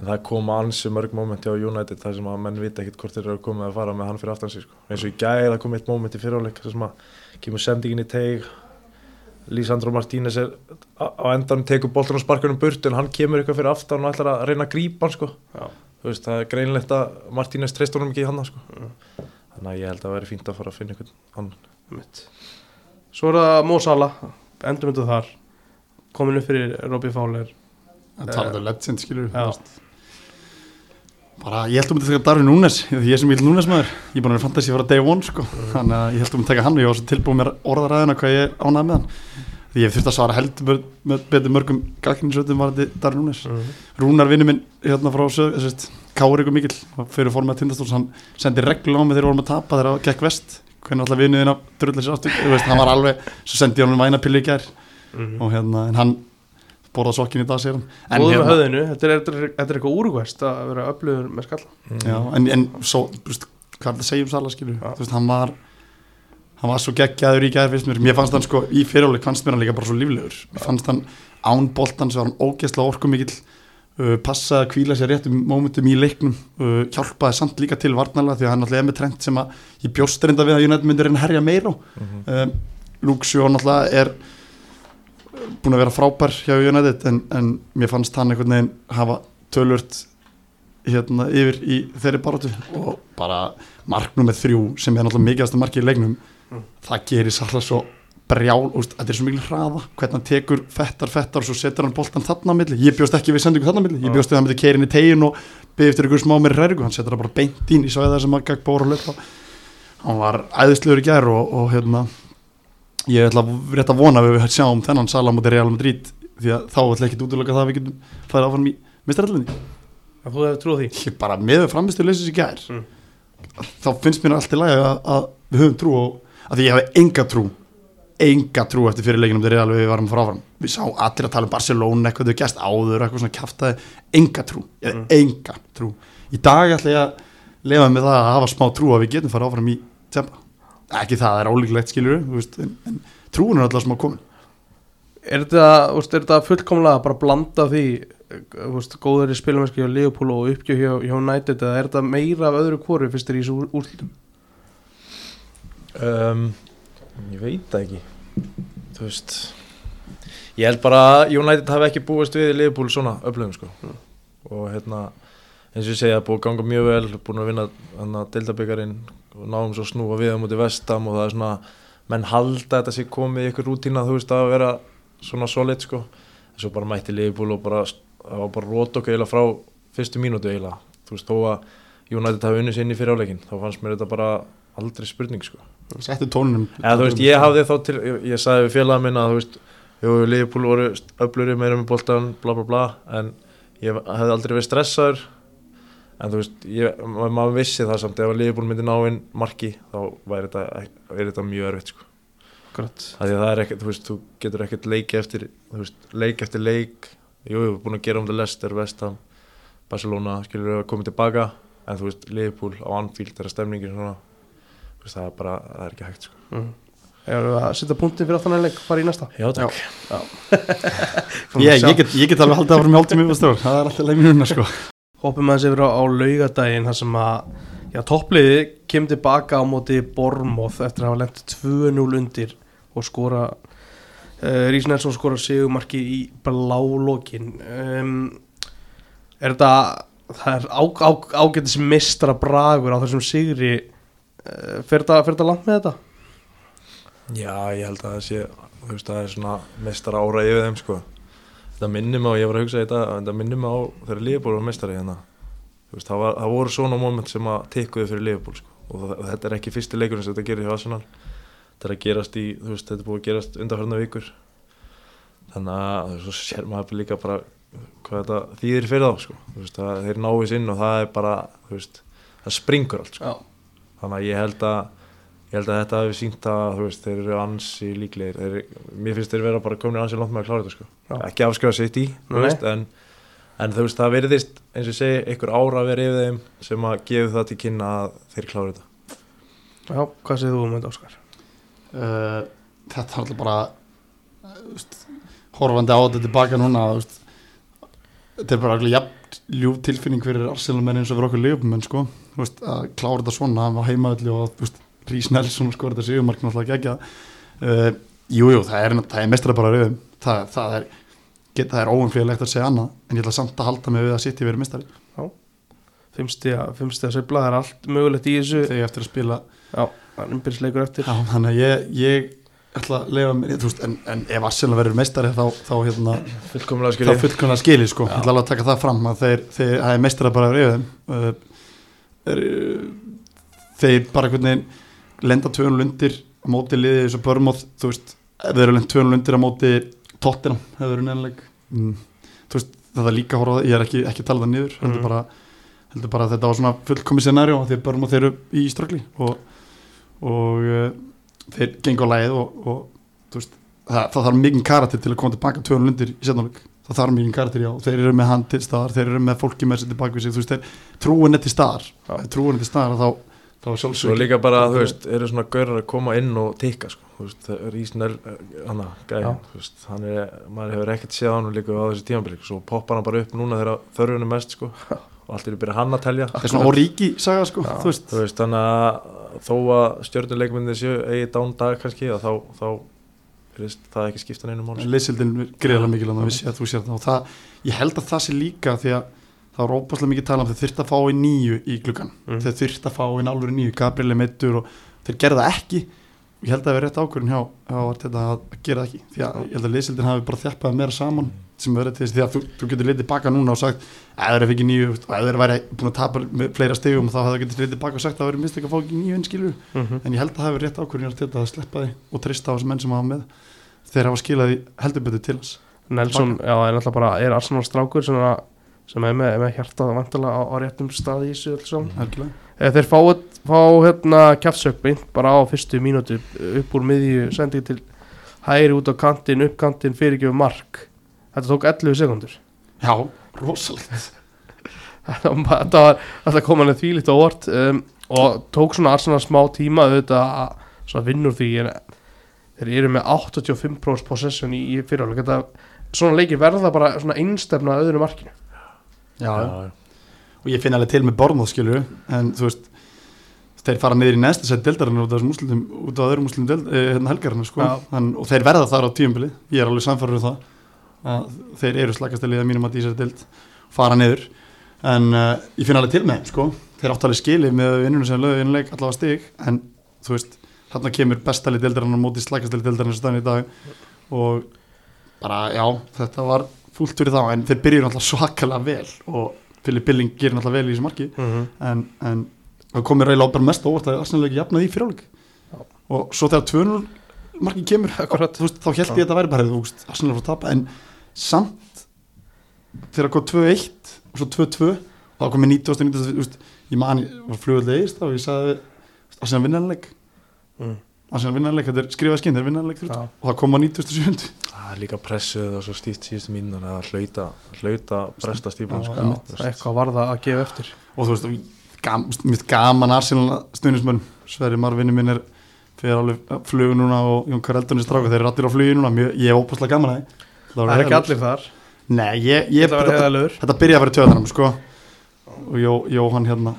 en það koma ansi mörg mómenti á United þar sem að menn vita ekkert hvort þeir eru komið að fara með hann fyrir aftan sig sko. eins og í gæði það kom eitt móment í fyriráleik sem að kemur sendingin í teig Lísandro Martínez er á endanum tekur boltan og sparkunum burt en hann kemur eitthvað fyrir aftan og ætlar að reyna að grípa hann sko Já. Veist, það er greinlegt að Martínez treyst honum ekki í hann sko. Mm. þannig að ég held að það væri fínt að fara að finna einhvern annan Mitt. svo er það Mo Salah endur myndu þar komin upp fyrir Robbie Fowler en talaðu legend skilur Já. þú veist. bara ég held um að taka Darvin Núnes því ég sem vil Núnes maður, ég er búin að vera fantasi frá day one sko, þannig að ég held um að taka hann og ég var svo tilbúin mér orðaræðina hvað ég ánæði með hann ég þurfti að svara heldur mör- með betur mörgum gagninsötum var þetta Darvin Núnes Rúnar vinnu minn hérna frá Káur ykkur mikil fyrir fórum með tindastóls, hann sendi reglu á mig þegar vorum að tapa þegar það gekk vest hvernig alltaf vinnuðin að drullir sér aftur? Veist, hann var alveg, svo sendi hann vænapillu í gær. Mhm. og hérna, en hann borðað sokkin í dag sér hann. En Góður með hérna- höðinu, þetta er, er, þetta er eitthvað úrvæst að vera öflugur með skalla. Já, en, en svo, veist, hvað er það að segja um Sala skilur, Já. þú veist, hann var hann var svo geggjaður í fyrst mér, mér fannst hann sko, í fyriráleik fannst mér hann líka bara svo líflegur, mér fannst hann án boltan svo var hann ógeðslega orku mikill uh, passaði að kvíla sér réttum mómentum í leiknum, uh, hjálpaði samt líka til varnarlega því að hann alltaf er með trend sem að ég bjóst reynda við að United myndir en herja meira á. Um, Luke Shaw náttúrulega er uh, búin að vera frábær hjá United en, en mér fannst hann einhvern veginn hafa tölvört hérna yfir í þeirri barótu og bara marknum með þrjú sem er náttúrulega mikilvægast marki í leiknum Mm. það gerir sallað svo brjál, úst, þetta er svo mikil hraða hvernig hann tekur fettar, fettar og svo setur hann boltan þarna á milli, ég bjóst ekki við sendingu þarna á milli, ég bjóst við að hann myndi keirin í tegin og byggði eftir ykkur smá meiri hræringu, hann setur það bara beint ín í svæða sem að gagg bóra hlaupa hann var æðislegur í gær og, og hérna ég ætla rétt að vona að við sjáum þennan sala mútið Real Madrid því að þá ætla ekki útlöka það að við getum færa áfram í mistarallinni að þú hefur trúið ég að, og því ég hefði enga trú enga trú eftir fyrir leikinum þegar við varum frá áfram við sá allir að tala um Barcelona eitthvað þau gæst áður eitthvað svona kjaftaði. Enga trú, ég hefði Mm. enga trú. Í dag ætla ég að lefa með það að hafa smá trú að við getum fara áfram í tempa ekki það, það er ólíklegt skilur veist, en, en trúin er alltaf smá komin. Er þetta, fullkomlega bara að blanda því veist, góður í spilumesski hjá Leopold og uppgjöf hjá, hjá United eða er þetta meira af öðru kóru fyrst er í þessu úr- úrslitum um, Ég veit það ekki. Þú veist Ég held bara að United hafi ekki búist við Liverpool svona öflugum sko. Mm. og hérna eins og ég segja búið að ganga mjög vel búin að vinna hann að deildabyggarinn og náum svo snúa við á móti vestam og það er svona menn halda þetta sér komið í ykkur rútína þú veist að vera svona solid sko. En svo bara mætti Liverpool og bara það var bara rót okkur eiginlega frá fyrstu mínútu eiginlega. Þú veist þó að United hafi unnið sér inn í fyriráleikin þá fannst mér þetta bara aldrei spurning sko. Settu tónunum. Eða þú veist, ég hafði þá til, ég, ég sagði við félaga minna að þú veist, jú, Liverpool voru öfluri meira með boltan, bla bla bla, en ég hefði aldrei verið stressaður, en þú veist, ég, ma- maður vissi það samt, ef að Liverpool myndi ná inn marki, þá væri þetta, er þetta mjög erfitt, sko. Það það er ekkert, þú veist, þú getur ekkert leik eftir, þú veist, leik eftir leik, jú, við erum búin að gera um þetta Leicester, Vestham, Barcelona, skilur við að koma tilbaka, en þú veist, Liverpool á Anfield, þeirra stemningin svona, það er bara, það er ekki hægt, sko. mm. Erum við að setja punktin fyrir aftan leik fara í næsta? Já, takk. ég, ég, get, ég get alveg haldið áfram í hálftími yfir það er alltaf leið mínuna sko. Hoppum aðeins yfir á, á laugadaginn þar sem að já, toppliði kemur tilbaka á móti Bormoth eftir að hafa lent 2-0 undir og skora uh, Rís Nelson skora sigumarki í blálókin um, er þetta það er á, á, ágætis mistra bragur á þessum sigri uh, fer þetta langt með þetta? Já, ég held að það sé, veist, það er svona mestar ára yfir þeim, sko. Þetta minnir mig á, ég var að hugsa þetta, þetta minnir mig á þegar Liverpool var mestari hérna. Veist, það, var, það voru svona moment sem að tekkuðu fyrir Liverpool, sko. Og, það, og þetta er ekki fyrsti leikurinn sem þetta gerir hjá Arsenal. Þetta er að gerast í, veist, þetta er búið að gerast undanförna vikur. Þannig að, þú sér maður líka bara hvað þetta þýðir fyrir þá, sko. Það, þeir náðu inn og það er bara, það springur allt, sko þannig að ég held að ég held að þetta hefur sínt að þú veist, þeir eru ansi líklegir. Þeir, mér finnst þeir vera bara komin ansi langt með að klára þetta sko. Ekki afskrifa sitt í veist, en, en þú veist það veriðist eins og segi, einhver ára að vera yfir þeim sem að gefa það til kynna að þeir klára þetta. Já hvað segir þú um þetta Óskar? uh, þetta er alltaf bara uh, horfandi á þetta tilbaka núna veist, þetta er bara alveg jafn ljúf tilfinning fyrir Arsenal-menn eins og fyrir okkur leifmenn sko, veist, að klára þetta svona hann var heimaðalli og Rís Nelson skor þetta sigumark náttúrulega gegja uh, jújú, það er, er mestara bara rauðum það, það er, það er óumflýðilegt að segja annað en ég ætla samt að halda mig við að City verið mestari Fimmstiga, fimmstiga sveifla, það er allt mögulegt í þessu. Þegar ég eftir að spila Já, það er umbyrðsleikur eftir. Já, þannig að ég, ég ætla að leifa mér, þú veist, en, en ef Arsenal verður meistari þá, þá hérna fullkomlega þá skiljið fullkomlega skilið sko, ég ætla alveg að taka það fram að þeir, þeir, það er meistara bara yfir þeim. Uh, er, uh, þeir bara veginn lenda tvöunul undir á móti liðið eins og Börmóð, þú veist ef þeir eru lenda tvöunul undir á móti Tottenham hefur verið nefnileg mm, þú veist, það er líka að horfa á það, ég er ekki, ekki að tala það niður, heldur bara heldur bara að þetta var svona fullkomið scenarió því að Börmóð þeir eru í ströggli og, og uh, þeir gengur á lægið og, og veist, það, það þarf mikið karakter til að koma tilbaka tvöunul undir í setnáleik það þarf mikið karakter já, þeir eru með hann til staðar þeir eru með fólki með sér tilbaka við sig veist, þeir trúin er til staðar. Ef trúin er til staðar þá, er sjálfsög líka bara, þú veist, eru svona gaurar að koma inn og tikka, sko, þú veist, það er Ísnel, hana, gæði, Já. þú veist, hann er, maður hefur ekkert séð hann líka á þessi tímabili, svo poppar hann bara upp núna þegar þörfun er mest, sko, og allt er byrja hann að telja, það er svona Origi saga sko, Já. veist veist, þannig að þó að stjórnuleikmyndið séu eigi dán dag kannski, þá, þá er það ekki skipta neinum máli, sko. leysildin greiðlega mikil að vissi að þú sér það og það, ég held að það sé líka því að það er óbúslega mikið tala um þeir þyrft að fá í nýju í gluggan Mm. þeir þyrft að fá í nálfur í nýju, Gabriel er meittur og þeir gerða ekki ég held að það er rétt ákvörðin hjá, að gera það ekki. Því að ég held að leysildin hafi bara þjappaði meira saman sem verður til þess því að þú, þú getur litið baka núna og sagt að þeir ekki nýju og að þeir væri búin að tapa fleira stegum þá hefði það getur litið baka og sagt að það verður mist ekki að fá ekki nýju inn skilur Mhm. en ég held að það hefur rétt ákvörðin hjá að sleppa því og treysta á þessi menn sem hafa með. Þeir hafa skilað því heldur betur til hans. Nelson, já, er náttúrulega bara er Arsenal strákur sem, er með, með hjartað vantilega á, á réttum staði í þessu þeir fá, fá hérna kjaftsök beint bara á fyrstu mínútu upp úr miðju sending til hægri út á kantinn, upp kantinn, fyrirgjöf mark. Þetta tók 11 sekundur Já, rosalegt. Þetta var- alltaf komaðið þvílíkt á vort um, og tók svona Arsenal smá tíma auðvitað að svona vinnur því en þeir eru með 85% possession í, í fyrirháleik þetta svona leikir verða bara svona einstefna að öðru markinu. Já, Já, og ég finn alveg til með Bornóð skilur en þú veist þeir fara niður í næsta set dildarinn út af þessum múslimum út af öðrum múslimum dild, eh, hérna helgarinn sko. Þann, og þeir verða þar á tíumbili ég er alveg samfærður um það að þeir eru slakastelið að mínum að dísari dild fara niður. En uh, ég finn alveg til með sko. þeir áttu alveg skilið með vinnunum sem lögðu innleik allavega stig. En þú veist þarna kemur bestali dildarinn á móti slakastali dildarinn sem staðin í dag. Og bara já þetta var fúlt fyrir þá. En þeir byrjuðu náttúrulega svakalega vel og Philip Billing gerir náttúrulega vel í þessu marki mm -hmm. en, en það komir reyla bara mest á óvart að Arsenal ekki jafnaði í fyrirháleik Já. og svo þegar 2-0 markið kemur Akkurat. veist, þá held ég að þetta væri bara veist, Arsenal er frá að tapa en samt þegar kom 2-1 og svo 2-2 þá komið 90 og 90 þú veist, ég man, ég var eist og ég sagði Arsenal vinnanleik mm. Arsenal vinnanleik, þetta er skrifað skinn, þeir vinnanleik Já. og það kom á 97 það er líka pressuð og svo stíft síðustu mínunar að hlauta, hlauta bresta stífum, Já, sko, veist. eitthvað var það að gefa eftir. Og þú veist, gam, finnst gaman Arsenal stuðnismenn, Sverri Marvinni minn er fyrir alveg flugu núna og Jón Kareldunis stráka, þeir eru allir á flugi núna. Mjög, ég er óbúslega gaman að því. Það er ekki allir þar. Nei, ég, ég, þetta var þetta, byrja að vera töðanum sko. Og Jó, Jóhann hérna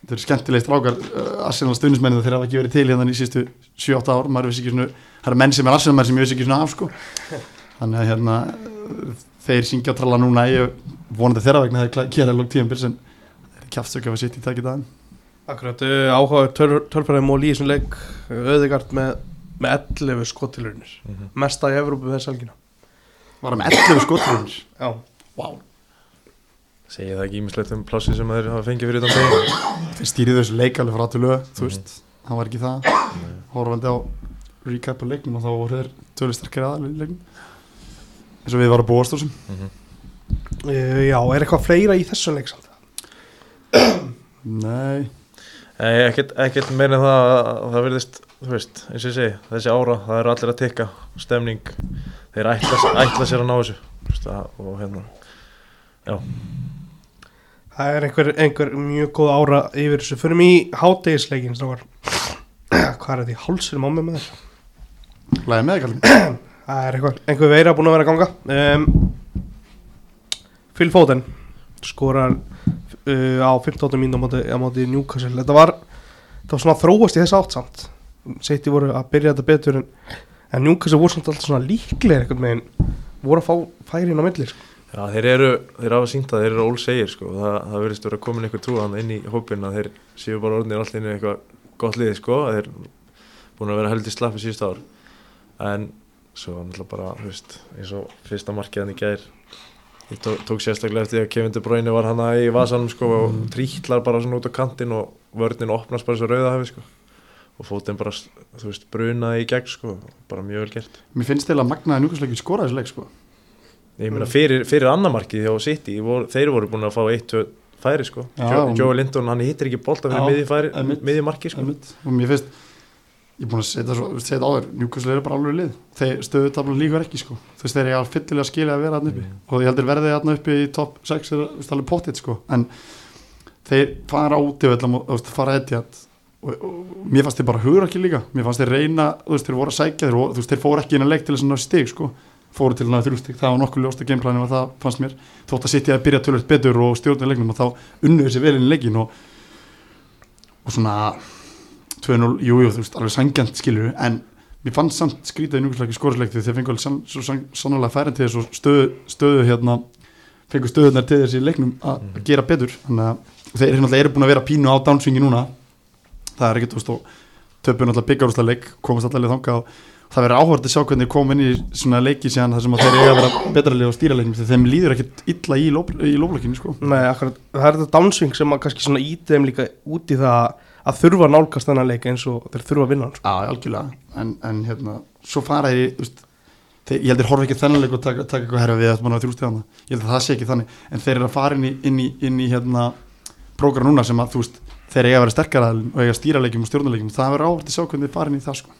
þetta eru skemmtilegt strákar uh, Arsenal stuðnismennið þeir hafa ekki verið til hérna í sístu 7-8 ár, maður vissi ekki svona það eru menn sem er Arsenal menn sem ég vissi ekki svona af sko þannig að hérna þeir syngja og tralla núna. Ég vonandi þeirra vegna þeir gera lók tíum sem kjaftsöka að sitt í takið daginn Akkurat, uh, áhugaður tölfræði mól í þessum leik auðvigart með, með 11 skotilurinnir Mhm. mesta í Evrópu þess algina var með 11 skotrunir Já, wow. segi það ekki ímislegt um plássi sem þeir hafa fengið fyrir þann degi þeir stýrið þessu leik alveg frá til lög þú veist, hann var ekki það. Horfandi á recap á leiknum og þá voru þeir tölur sterkir aðal í leiknum eins og við varum að búast þessum Mhm. uh, já er eitthvað fleira í þessum leik samt? nei, ekkert, ekkert meira en það að það verðist, þú veist, eins og ég segi, þessi ára, það eru allir að tikka, stemning, þeir ætla, ætla sér að ná þessu, þú veist, að- og hérna, já, Það er einhver, einhver mjög góð ára yfir þessu Förum í hátegisleikin. Hvað er þetta í hálsunum á mig með þér? læði með ekki Það er eitthvað, einhver veira búin að vera að ganga. Um, Phil Foden skorar uh, á 15. mínu á móti, Newcastle. Þetta var, þetta var svona að þróast í þess átt samt. Seyti voru að byrja þetta betur en, en Newcastle voru samt alltaf svona líklegir einhvern veginn. Voru að fá færin á milli sko. já, þeir eru, þeir hafa sínt að þeir eru ólsegir, sko, það, það verðist vera komin einhver trúan inn í hópin að þeir séu bara orðinir allir inn í eitthvað gott liði, sko, þeir búin að vera heldur slappi síðust ár, en svo náttúrulega bara, þú veist eins og fyrsta markið hann í gær ég tók, tók sérstaklega eftir því að Kevin De Bruyne var hann í vasanum sko og Mm. trítlar bara svona út á kantinn og vörnin opnast bara svo rauðahafi sko og fótinn bara, þú veist, brunaði í gegn sko, bara mjög vel gert Mér finnst þeirra magnaði njúkvæmsleikin skora þessu leik sko. ég meina fyrir, fyrir annamarkið hjá City, vor, þeir voru búin að fá eitt, tvö færi sko, Joe, Linton hann hittir ekki bolta Já, fyrir miðji færi, einmitt. miðji marki sko og mér finnst ég er búin að segja þetta áður njúkvæmsleik er bara alveg lið þeir stöðutablan líkur ekki sko. þú veist þeir eru fyllilega skilja að vera hann uppi Mm. og ég heldur verðið hann uppi í top 6 er alveg pottitt sko. en þeir fara út yfir og þú veist, fara etjað og, og, og mér fannst þeir bara hugur ekki líka mér fannst þeir reyna, þú veist þeir voru að sækja þeir, veist, þeir fóru ekki inn að leik til þess að ná stig sko. fóru til að ná þrjú stig, það var nokkuð ljósta gameplanin og það fannst mér, þótt að sitja að byrja tölvöld betur og stjórna leiknum og þá unnu þessi vel inn í leikin og, og svona 2-0, jú, jú, þú veist, alveg sangjant skilur en mér fannst samt skrítið í núkvæmsleiki skorisleik því þeir fengu alveg svo sann, sannlega færin til þess og stöðu, stöðu hérna fengu stöðunar til þess í leiknum að að gera betur þannig að þeir eru náttúrulega eru búin að vera pínu á downswingi núna. Það er ekkert, þú veist, og töpu náttúrulega byggjarúslega leik, komast allavega þangað og það verður áhverð að sjá hvernig þeir koma inn í svona leiki síðan þar sem að þeir eiga að vera betra leik og stýra leikum þegar þeim líður ekkert illa í, lófleikinu sko. Nei, akkurat, það er þetta downswing sem að kannski svona íti þeim líka út í það að þurfa að nálgast þennan leik eins og þeir þurfa að vinna hann sko. Já, algjörlega, en, en hérna svo fara þeir, ég held þeir horfa ekki þennan leik og taka, taka eitthvað herra við að mann á þrjústið hana, ég held að það sé ekki þannig. En þeir eru að fara inn í, inn í, inn í hérna, prógram núna sem að þú veist þeir eiga að vera sterkara og eiga að stýra leikjum og stjórnuleikjum, það verður áhvert að sjá hvernig þeir fara inn í það sko.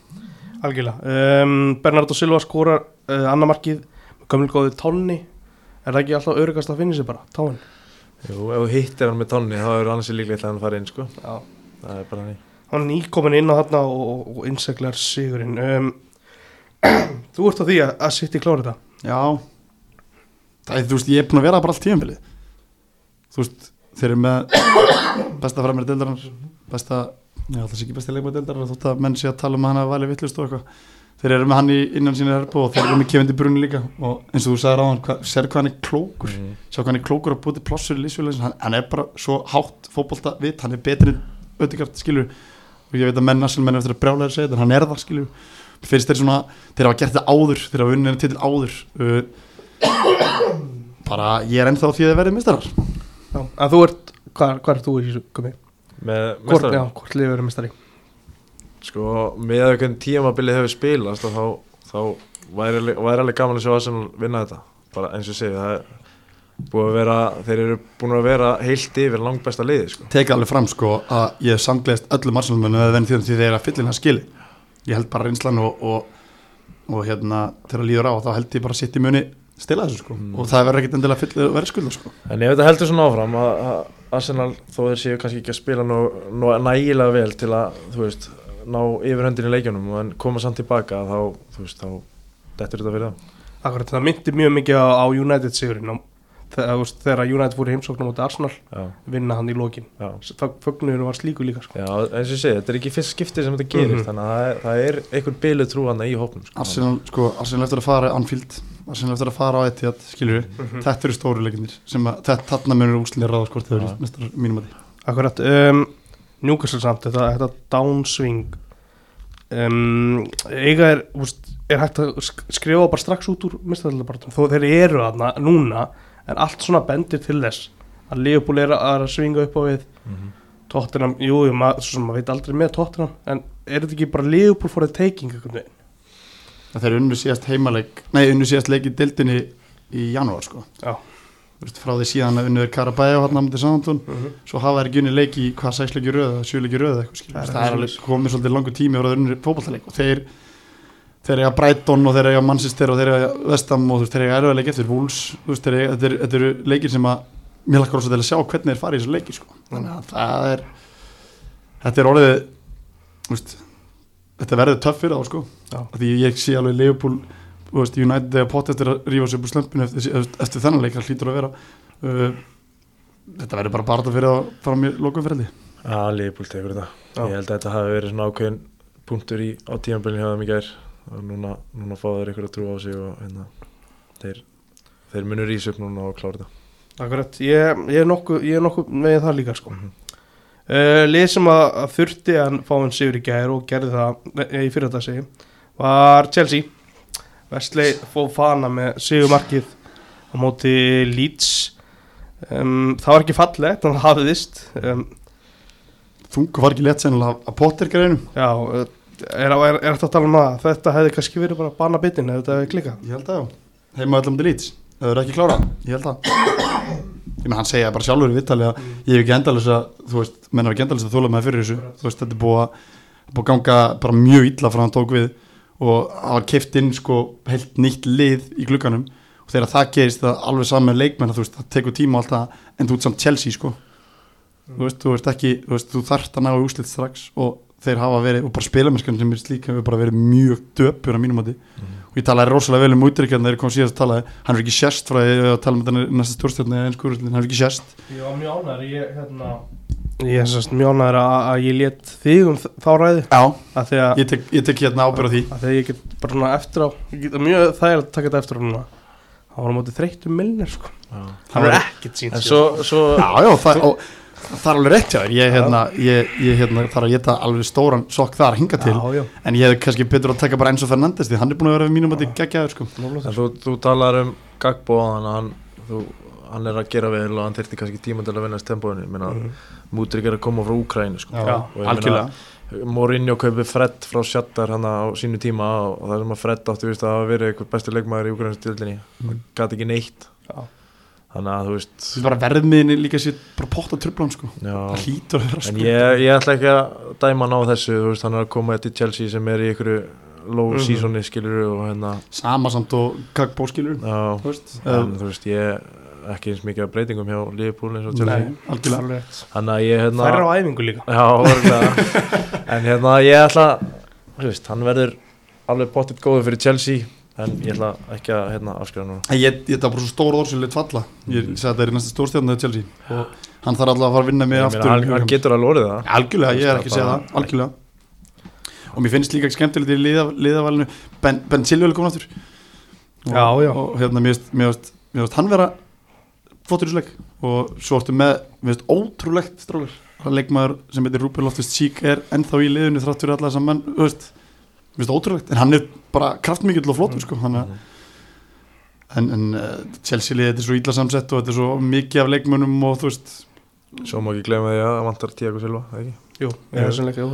Algjörlega. Um, Bernardo Silva skorar uh, annamarkið Gömul góði tonni. Er það ekki alltaf örugast að finna sér bara, táin? Jú, ef þú hittir hann með tonni þá er annars líklegt að hann fari inn sko. Já það er bara hann Hann er nýkomin inn á þarna og, og, og innseglar sigurinn. Um, Þú ert á því að, að sitt í klára þetta? Já. Það er, þú veist, ég er búin að vera bara allt tíðanbilið þú veist, þeir eru með besta framir deildarnar besta, já það sé ekki besta leikmað deildarnar þótt að menn sé að tala um að hann að vali vittlust og eitthvað. Þeir eru með hann í innan sína herpu og þeir eru með kefindi brunni líka. Og eins og þú sagði ráðan, hva, sér hvað hann er klókur? Mhm. sjá hvað hann er klókur að búti plossur í lífsfjöleins hann, hann er bara svo hátt fótbolta vitt hann er betri auðvitað skilur og ég veit að menn national menn eftir að brjálega segja þetta en hann er það skilur finnst þeir svona, þeir hafa gert þetta áður þeir hafa unnið til áður uh, bara ég er ennþá því að þeir verði mistarar Já, að þú ert, hvað, hvað er þú í þessu komi? með Hvort, já, hvort liður verið mistari? sko með að hvernig tímabilið hefur spilast og þá, þá væri, væri alveg gaman að sjá Arsenal vinna þetta. Bara eins og ég segi það er að vera, þeir eru búin að vera heilt yfir langt besta liði sko teka alveg fram sko að ég hef samgleðist öllum arsenalmennu að venni því því þeir eru að fyllina skili ég held bara reynslan og, og, og hérna þegar líður á þá held ég bara að sitt í muni stila þessu sko Mm. og það verður ekkit endilega fyll verðskulda sko En ef þetta heldur svona áfram að, að Arsenal þó þeir séu kannski ekki að spila nú, nú nægilega vel til að þú veist, ná yfirhöndin í leikjunum en koma samt tilbaka þá, þú veist, þá dettur þetta fyrir það. Akkurat, það myndi mjög mikið á, á United sigurinn og þegar, United fór í heimsóknum á Arsenal Já, vinna hann í lokin já. Fögnuður var slíku líka sko. Já, eins og ég segi, þetta er ekki fyrst skiptið sem þetta gerist Mhm. þannig að það er, það er einhver bylu trú hann í hópnum sko. Arsenal, sko, Arsenal eftir að fara Anfield Arsenal eftir að fara á Etihad, skilur við Mhm. þetta eru stóru leikinnir sem að þetta, þarna munur úslinni ráða skort þegar mestar mínum að því Akkurat, um, Newcastle samt þetta, þetta downswing um, eiga er úst, er hægt að sk- skrifa bara strax út úr mistæðaldabartum, þó þeir eru þarna núna, en allt svona bendir til þess að Leopold er að, að svinga upp á við Mhm. Tottenham, jú, jú maður, svo sem maður veit aldrei með Tottenham, en er þetta ekki bara Leopold for the taking veginn? Það þeir unnu síðast heimaleik Nei, unnu síðast leik í dildinni í janúar sko Já. Frá því síðan að unnu er Karabæja hann á mútið Sántún Mm -hmm. Svo hafa þeir ekki unni leik í hvað sex leiki röð sjö leiki röð eitthvað skilur Það er Það er alveg komið svolítið langur tími og það er unni fótballtaleik og þeir þeir eiga Brighton og þeir eiga Manchester og þeir eiga Vestam og þeir eiga erfiða leik eftir Wolves, þetta, er, eru leikir sem að mér lakkar ósað til að sjá hvernig þeir fara í þessu leiki sko. þannig að það er þetta er orðið veist, þetta verður töff fyrir þá sko. Já. Af því ég sé alveg Leopold veist, United eða pott eftir að rífa sér upp úr slömpinu eftir, eftir, eftir þennan leik það hlýtur að vera uh, þetta verður bara bara fyrir að fara mér lokumferði Já, Leopold tekur þetta. Já. Ég held að þetta hafi verið svona ákveðin punktur í, á tímabilinu hjá þeim í gær og núna, núna fá þeir ykkur að trúa á sig og hérna, þeir, þeir munur upp núna og klára þetta. Akkurat, ég, ég er nokkuð ég er nokkuð með það líka sko. Mhm. uh, Lið sem að, að þurfti að fá hann sigur í gær og gerði það nei, í fyrir þetta segi var Chelsea. Wesley Fofana með sigumarkið á móti Leeds. Um, það var ekki fallegt en það hafiðist um, Þungu var ekki létt sennilega að Potter greinum já, uh, er, er, er þetta að tala um það þetta hefði kannski verið bara bana bitin ef þetta hefði klikað Ég held að já. Heima öllum til lít Það eru ekki klára Ég held að. Ég með hann segja bara sjálfur í vittali að ég hef ekki endalins að þú veist, menn hef ekki endalins að þóla með fyrir þessu. Þú veist, þetta er búið að, búið að ganga bara mjög illa frá hann tók við og það var keift inn sko heilt nýtt lið í glugganum. Og þegar það gerist það alveg saman leikmenn að þú veist, það tekur tíma og allt það en þú ert samt Chelsea sko. Þú veist, þú veist ekki, þú veist, þú þarft að ná í úslit strax og þeir hafa verið og bara spilamennskan sem er slík hefur bara verið mjög döpur á mínum átti og ég talaði rosalega vel um útrykkjarn þegar ég kom síðast að tala. Hann er ekki sérst frá því að tala um þetta næsta stórstjórn eða einsku úrslitin, hann er ekki sérst ég var mjög ánæður ég, hérna, ég er sérst mjög ánæður að, að ég let þig um þá ræði Já, að því að, ég tek, ég tek hérna ábyrð á því. Að því að ég get bara svona eftir á ég get, mjög þægilegt að taka þetta eftir á núna. Hann var á móti þreytum milnir sko. Já. hann er ekkert sínt En svo, svo Já, já, það, og, það er alveg rétt hjá þér ég, hérna, ég, ég hérna, þarf að geta alveg stóran sokk þar að hinga til já, já, en ég hef kannski betur að taka bara Enzo Fernandes því hann er búin að vera við mínum að þetta geggjaður sko. Þú, þú talar um Gagbo hann, hann, þú, hann er að gera vel og hann þyrfti kannski tíma til að vinna stembóinu ég meina, Mhm. Mútrik er að koma frá Úkrænu sko. Algjörlega Mourinho kaupi Fred frá Shattar hann á sínu tíma og það sem að Fred átti að hafa verið eitthvað besti leikmaður í Úkrænu Mm. gæti ekki neitt Já. Þannig að þú veist bara verðmiðinni líka sér bara potta trublan sko. já, það hlýtur að vera en sko. ég, ég ætla ekki að dæma hann á þessu veist, hann er að koma til Chelsea sem er í einhverju low Mhm. seasoni skilur og hérna sama samt og Gagbo skilur já, þú veist, en þú veist ég ekki eins mikið af breytingum hjá Liverpool eins og Chelsea. Nei, algjörlega þannig að ég hérna það er á æfingu líka. Já, En hérna ég ætla veist, hann verður alveg pottitt góður fyrir Chelsea En ég ætla ekki að hérna afskrifa núna. En Ég, ég, það var bara svo stór orð sem lit falla. Ég sagði að það er í næsta stórstjórn eða Chelsea. Og hann þarf alltaf að fara að vinna með aftur hann, hann getur alveg orðið það. Algjörlega, ég er ekki að segja það, algjörlega. Og mér finnst líka skemmtilegt í liða, liðavalinu. Ben, ben Silvjöl kom aftur. Og, Já, já. Og hérna, mér finnst- hann vera flottur í sleik Og svo ertu með, mér finnst ótrúlegt strálar Það leikmaður sem heitir Rúbel Loftus Sík er ennþá í liðinu þrátt fyrir alla þess að finnst ótrúlegt, en hann er bara kraftmikill og flottur sko, er Mhm. En, en uh, Chelsea liðið þetta er svo illa samsett og þetta er svo mikið af leikmönnum og þú veist Svo má ekki glemja því að það vantar Tiago Silva það ekki? jú, ég er sannleika.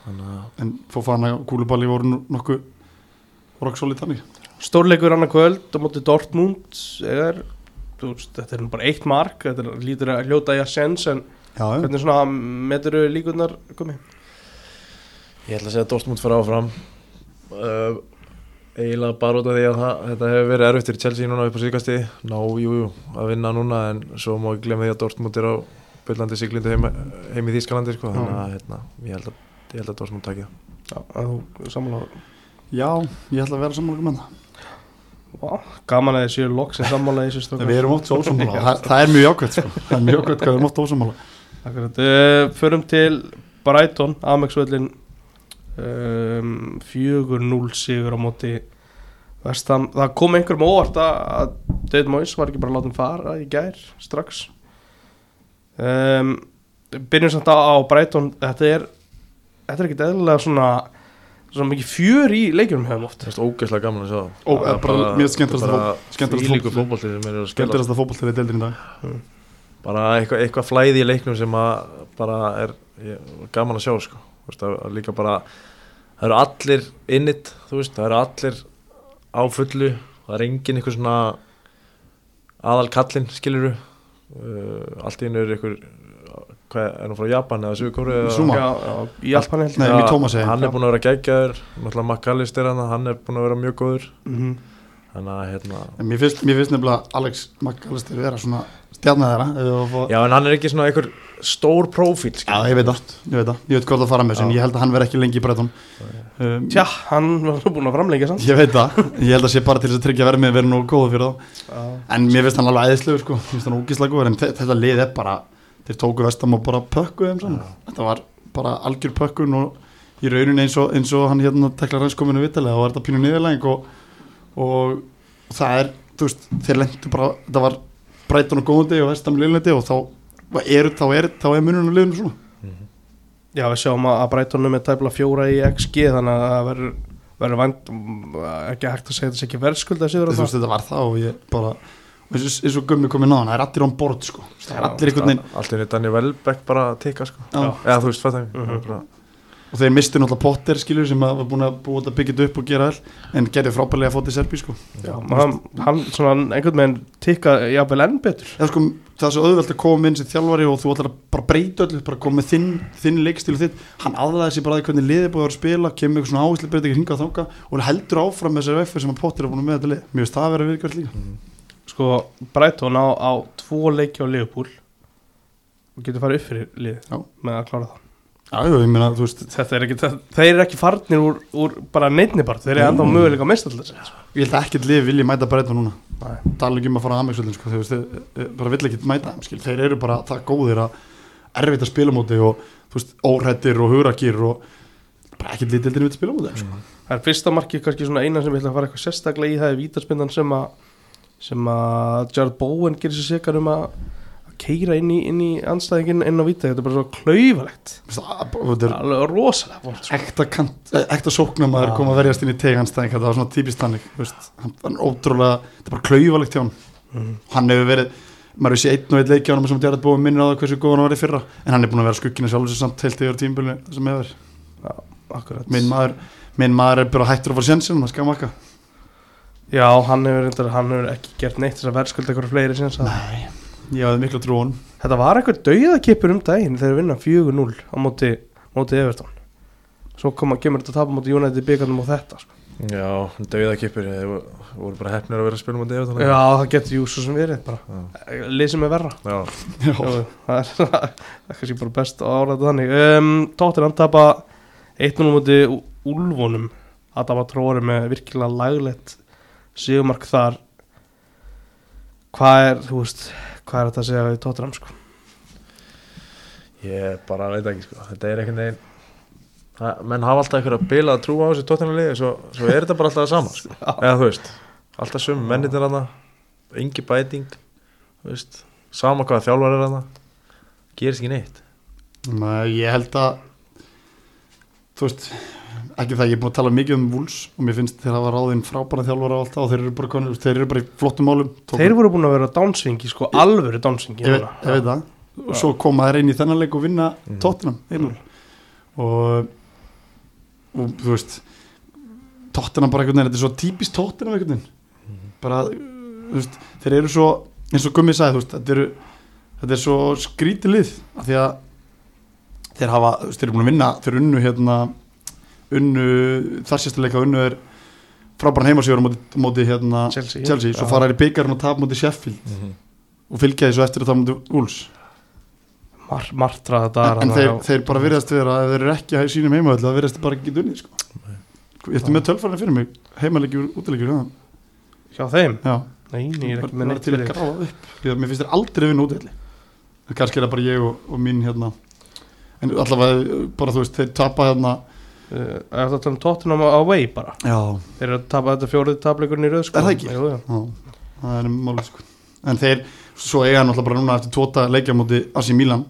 Þannig að en Fofana og Kúluballi voru nú- nokkuð rock solid þannig stórleikur annar kvöld á móti Dortmund er, veist, þetta er nú bara eitt mark þetta er, lítur að hljóta í að sens en Já, hvernig svona metur líkurnar komið Ég ætla að segja að Dortmund fyrir áfram. Uh, eiginlega bara út af því að það, þetta hefur verið erfitt fyrir Chelsea núna upp á síkasti ná, jú, jú, að vinna núna en svo má ekki glemja því að Dortmund er á byllandi siglindu heim, heim í Þýskalandi sko, þannig að hérna, ég held að, ég held að Dortmund takja já, ég ætla að vera sammála með það Vá, gaman að þið séu loksins sammála í þessu En strókar Við erum oft svo ósamála, það, það er mjög jákvæmt sko. Það er mjög jákvæmt hvað við erum oft ósamála Akkurat, uh, förum til Brighton, Amex-völlin um, 4-0 sigur á móti Vestam. Það kom einhverjum óvart að, að David Moyes var ekki bara látið fara í gær strax um, Byrjum samt á, á Brighton Þetta er Þetta er ekkert eðlilega svona Svona mikið fjör í leikjum hefum oft Það er ógeðslega gaman að sjá. Ó, Það er bara er bara sem er að að fótboll til deildin í dag bara eitthvað, eitthvað flæði í leiknum sem að bara er ég, gaman að sjá sko. Þú veist, að, að líka bara það eru allir innit þú veist, það eru allir á fullu það er engin eitthvað svona aðal kallinn skiluru uh, allt í einu er eitthvað hvað er nú frá Japan eða í Japan held ég. Hann er búin að vera geggjaður náttúrulega McAllister hann, hann er búin að vera mjög góður. Mhm. þannig að hérna En mér finnst, mér finnst nefnilega Alex McAllister vera svona stjarnar þeirra ef við fá- já en hann er ekki svona einhver stór prófíl Já, ég veit það, ég veit það, ég veit hvað það fara með Já. ég held að hann verði ekki lengi í Breton. Um, Tja, hann var nú búin að framleika sann Ég veit það, ég held að sé bara til þess að tryggja vermið verið nú góða fyrir þá. En mér finnst hann alveg æðislegur sko, mér finnst hann ógíslega góður. En þe- þetta lið er bara, þeir tóku vestam og bara pökkuðu þeim saman. Þetta var bara algjör pökkun og í rauninni eins og, eins og hann hérna teklar hans kominu vitalega og var þetta pínu niðurlæðing og, og það er, þá er, þá er, þá er mununum liðinu svona Já, við sjáum að að Brightonum er tæpla fjóra í XG þannig að það verður verður vænt ekki hægt að segja þetta sé ekki verðskulda þú veist þetta var það og ég bara eins og- eins og gummi komið náðan, það er allir on board sko. það er allir einhvern veginn í nýtt Daniel Welbeck bara að tikka sko Já. Eða þú veist, ég Mhm. Og þeir mistu náttúrulega Potter skilur sem var búin að búið að byggja þetta upp og gera all en gerði frábærlega að fóta í Serbi sko. Já, hann, hann svona einhvern veginn tikka jafnvel enn betur. Eða, sko, það er svo auðvelt að koma inn sem þjálfari og þú ætlar að bara breyta öllu bara koma með þinn, þinn leikstíl og þitt. Hann aðlæði sér bara að hvernig liðið búið að spila kemur eitthvað svona áherslu breyta ekki hringa og heldur áfram með þessari veffi sem að Potter er búin að með þetta lið mér finnst það að vera viðkvært líka Brighton á, á tvo leiki á Liverpool og getur farið upp fyrir liðið Já. með að klára það Já, jú, ég meina, þú veist, þetta er ekki, það, þeir eru ekki farnir úr, úr bara neittni bara, þeir eru enda á möguleika að mista alltaf sko. ég held að ekkert lið vilji mæta breyta núna tala ekki um að fara að aðmæksvöldin sko, þeir, þeir, þeir bara vill ekki mæta skil. þeir eru bara það góðir að erfitt að spila móti og veist, óhrættir og hugrakir og bara ekkert lið dildin við að spila móti sko. það er fyrsta markið kannski svona eina sem ég ætla að fara eitthvað sérstaklega í það er vítarspindan sem að sem að Jared Bowen gerir sér sekar um að keira inn í, inn í anstæðingin inn á víta, þetta er bara svo klaufalegt. Þú veist, að- og þetta er alveg rosalega vont sko. ekta, eh, ekta sóknamaður Já. koma að verjast inn í teganstæðing. Það var svona típist hann hann er ótrúlega, þetta er bara klaufalegt hjá hann Mhm. hann hefur verið maður séð einn og einn leiki á hann sem Jared Bowen minnir á það hversu góð hann var í fyrra. En hann er búin að vera skuggina sjálfur sér samt heilt yfir tímbulinu sem hefur. Akkurat. Minn maður, minn maður er bara hættur að fara sjensin hann skal makka já, hann hefur, hann hefur ekki gert neitt þess að verðskulda eitthvað fleiri Nei, ég hafði miklu trú á hann þetta var eitthvað dauðakipur um daginn þegar við vinna 4-0 á móti, móti Everton. Svo koma, kemur þetta að tapa móti United í byggarnum og þetta sko. Já, dauðakipur Þeir voru- bara hefnir að vera að spila mútið yfir já, það getur jú svo sem verið bara, Já. lið sem er verra. Já, Já, Jú, það er, það er kannski bara best að áræða þannig. Um, Tóttir hann tapa 1-0 múti úlvunum að það var tróri með virkilega laglegt sigumark þar. Hvað er, þú veist hvað er þetta að segja við Tóttir hann sko? Ég bara veit ekki sko. Þetta er einhvern veginn það- menn hafa alltaf einhver að bila að trúa á þessu tóttinarliði svo, svo er þetta bara alltaf það sama sko. eða þú veist, alltaf sömu mennir til hana engi bæting veist, sama hvaða þjálfar er hana gerist ekki neitt. Nei, ég held að þú veist ekki það, ég er búin að tala mikið um Wools og mér finnst þeir hafa ráðinn frábæra þjálfara og allt það og þeir eru bara, konur, þeir eru bara í flottum málum. Tóku- þeir voru búin að vera dánsvingi sko, alvöru dánsvingi ég, veit- ég veit það. Og svo koma þeir inn í þennan leik og vinna Mhm. Tottenham mm. og, og þú veist Tottenham bara einhvern veginn, þetta er svo típist Tottenham einhvern veginn. Bara, þú veist, þeir eru svo eins og Gummi sagði, þú veist, þetta eru þetta er svo skrítið lið af því að þeir hafa, þeir eru búin að vinna þeir unnu hérna unnu, þar sérstu leika unnu er frábæran heimasíður á móti, móti hérna Chelsea, Chelsea, svo fara þeir í byggarinn og tap móti Sheffield. Mm -hmm. og fylgja því svo eftir að það móti Wolves. Mar, martra þetta en, en þeir, þeir bara virðast vera að ef þeir eru ekki að sínum heimavöld það virðast bara ekki unnið sko. Ég ætti með tölfarni fyrir mig. Heimalegjur, útilegjur já, hjá þeim, já. nei, ég er ekki með neitt fyrir því mér finnst þeir aldrei vinna útilegli kannski er það bara ég og, og mín hérna. En allavega bara þú veist þeir tapa hérna Uh, er þetta um Tottenham away bara? Já, þeir eru að tapa þetta fjórið tapleikurinn í röð sko. Er það ekki? Jú, já það er máli sko. En þeir, svo eiga náttúrulega bara núna eftir tóta leikja móti Asi Milan.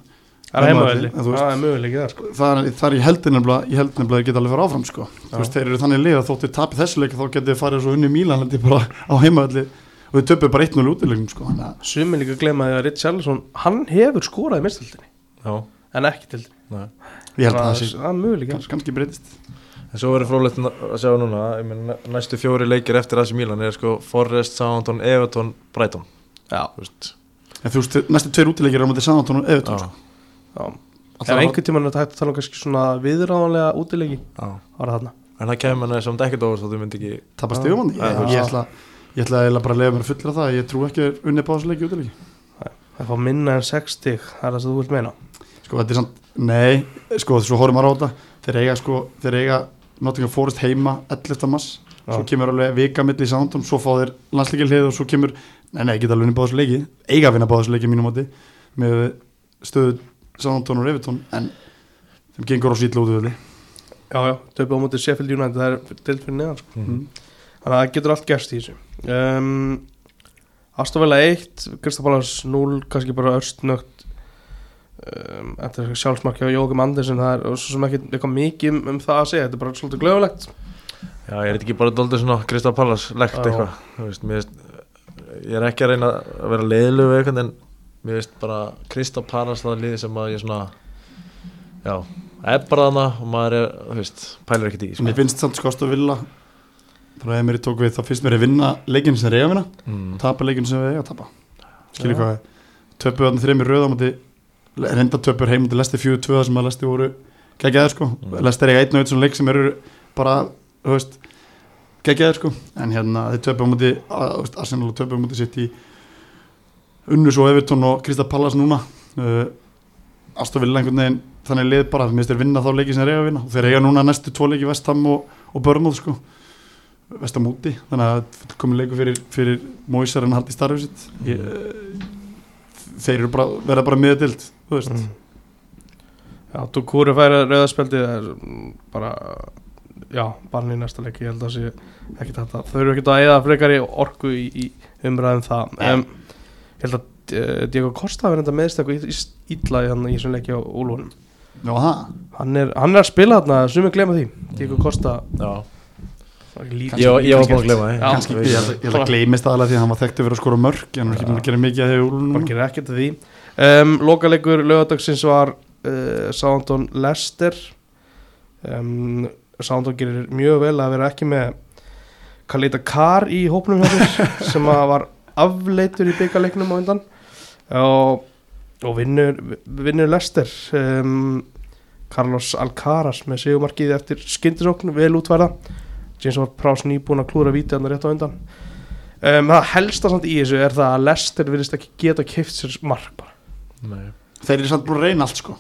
Það er veist- það er möguleikið það sko. það er, það er ég held nefnilega ég held nefnilega að þeir geta alveg fara áfram sko. Þú veist, þeir eru þannig lið að þóttu tapi þessu leik þá getið þeir farið svo unni Milan held ég bara á heimavalli og þeir töpuð bara 1-0 útilegnum sko þannig að sumi líka glemma því að Richarlison hann hefur skorað í mistaldinni Já, en ekki til nei ég held að það sé það er möguleikið kannski, kannski breytist. En svo verður frólægt að sjá núna ég meina, næstu fjóri leikir eftir AC Milan er sko Forrest, Southampton, Everton, Brighton. Já, Þú veist. En þú veist, næstu tveir útilegjir er á móti Southampton og Everton Já, sko. já. Tímann er þetta hægt að tala um kannski svona viðráðanlega útileiki já. var það þarna. En það kemur henni samt ekkert óvart þá þú myndi ekki tapa Já. stigum hann Já, ég, ætla ég ætla eiginlega bara að lefa mér að fullra það ég trú ekki að unni báðs leiki útilegi það fá minna en 6 stig það er það sem þú vilt meina sko þetta er samt, nei sko svo horfum maður á þetta þeir eiga sko, þeir eiga Nottingham Forest heima 11. mass svo kemur alveg vika milli í Southampton svo fá þeir landsleikil hlið og svo kemur nei nei, geta alveg unni báðs leiki eiga að vinna báðs leiki mínum móti með stöðu Southampton og Everton en þeim gengur á sýtla út já, já, töpu á móti Sheffield United það er fyrir neðan sko. mm. þannig að það getur allt gerst í þessu um, Astafella 1 Kristapalas 0, kannski bara örstnögt um, Þetta er sjálfsmarki á Jókum Andersen það er svo sem ekki eitthvað mikið um, um það að segja þetta er bara svolítið glöfulegt Já, ég er ekki bara doldið svona Kristaf Pallas legt eitthvað Þú veist, veist, ég er ekki að reyna að vera leiðilegu við eitthvað en mér veist bara Kristaf Pallas það er liði sem að ég svona já, er bara þarna og maður er, þú veist, pælir ekkert í sko. Mér finnst samt skost að vilja Frá að mér tók við þá finnst mér að vinna leikinn sem þeir eiga að vinna mm. Tapa leikinn sem við eiga að tapa Skilur Já. hvað við Töpuð þarna þreymir röðamöndi Reynda töpur heim til Lesti 4-2 sem að Lesti voru geggjaðir sko. Mm. Lesti er eiga einn svona leik sem eru bara, þú veist geggjaðir sko. En hérna þeir töpuð á múti Arsenal á múti sitt í Unnus og Everton og Krista Pallas núna. Uh, Astofil einhvern veginn þannig lið bara, mér finnst þeir vinna þá leiki sem þeir eiga að vinna. Og þeir eiga núna næstu tvo leiki Vestham og, og Börnóð sko. Vestham úti, þannig að komin leiku fyrir, fyrir Móisar en haldi starfið sitt ég, þeir eru bara, verða bara miðadild þú veist, Mm. Já, þú kúri færa rauðarspjaldið er mm, bara já, barn í næsta leik. Ég held að sé ekki þetta þau eru ekki að eða frekar í orku í, í umræðum það. Um, ég held að uh, Diego Costa verður enda meðst eitthvað ítla í, þessum leiki á Úlunum já það hann er, hann er að spila þarna, sumir glemma því. Diego Costa. Já, lítið ég, ég var búin að gleyma því. Já. kannski, ég held, að- að gleymist aðalega því að hann var þekktu fyrir að skora mörg en hann er ekki búin að gera mikið að hefur úlunum hann gerir ekkert að því um, lokalegur lögadagsins var uh, Southampton Leicester. Um, Southampton gerir mjög vel að vera ekki með Kalita Kar í hópnum sem var afleitur í byggarleiknum á undan. Og, og vinnur, vinnur Leicester. Um, Carlos Alcaraz með sigumarkið eftir skyndisókn vel útvæða James var Prás nýbúin að klúra vítið hann rétt á undan. Um, það helsta samt í þessu er það að Leicester virðist ekki geta kipt sér mark Nei. þeir eru samt búin að reyna allt sko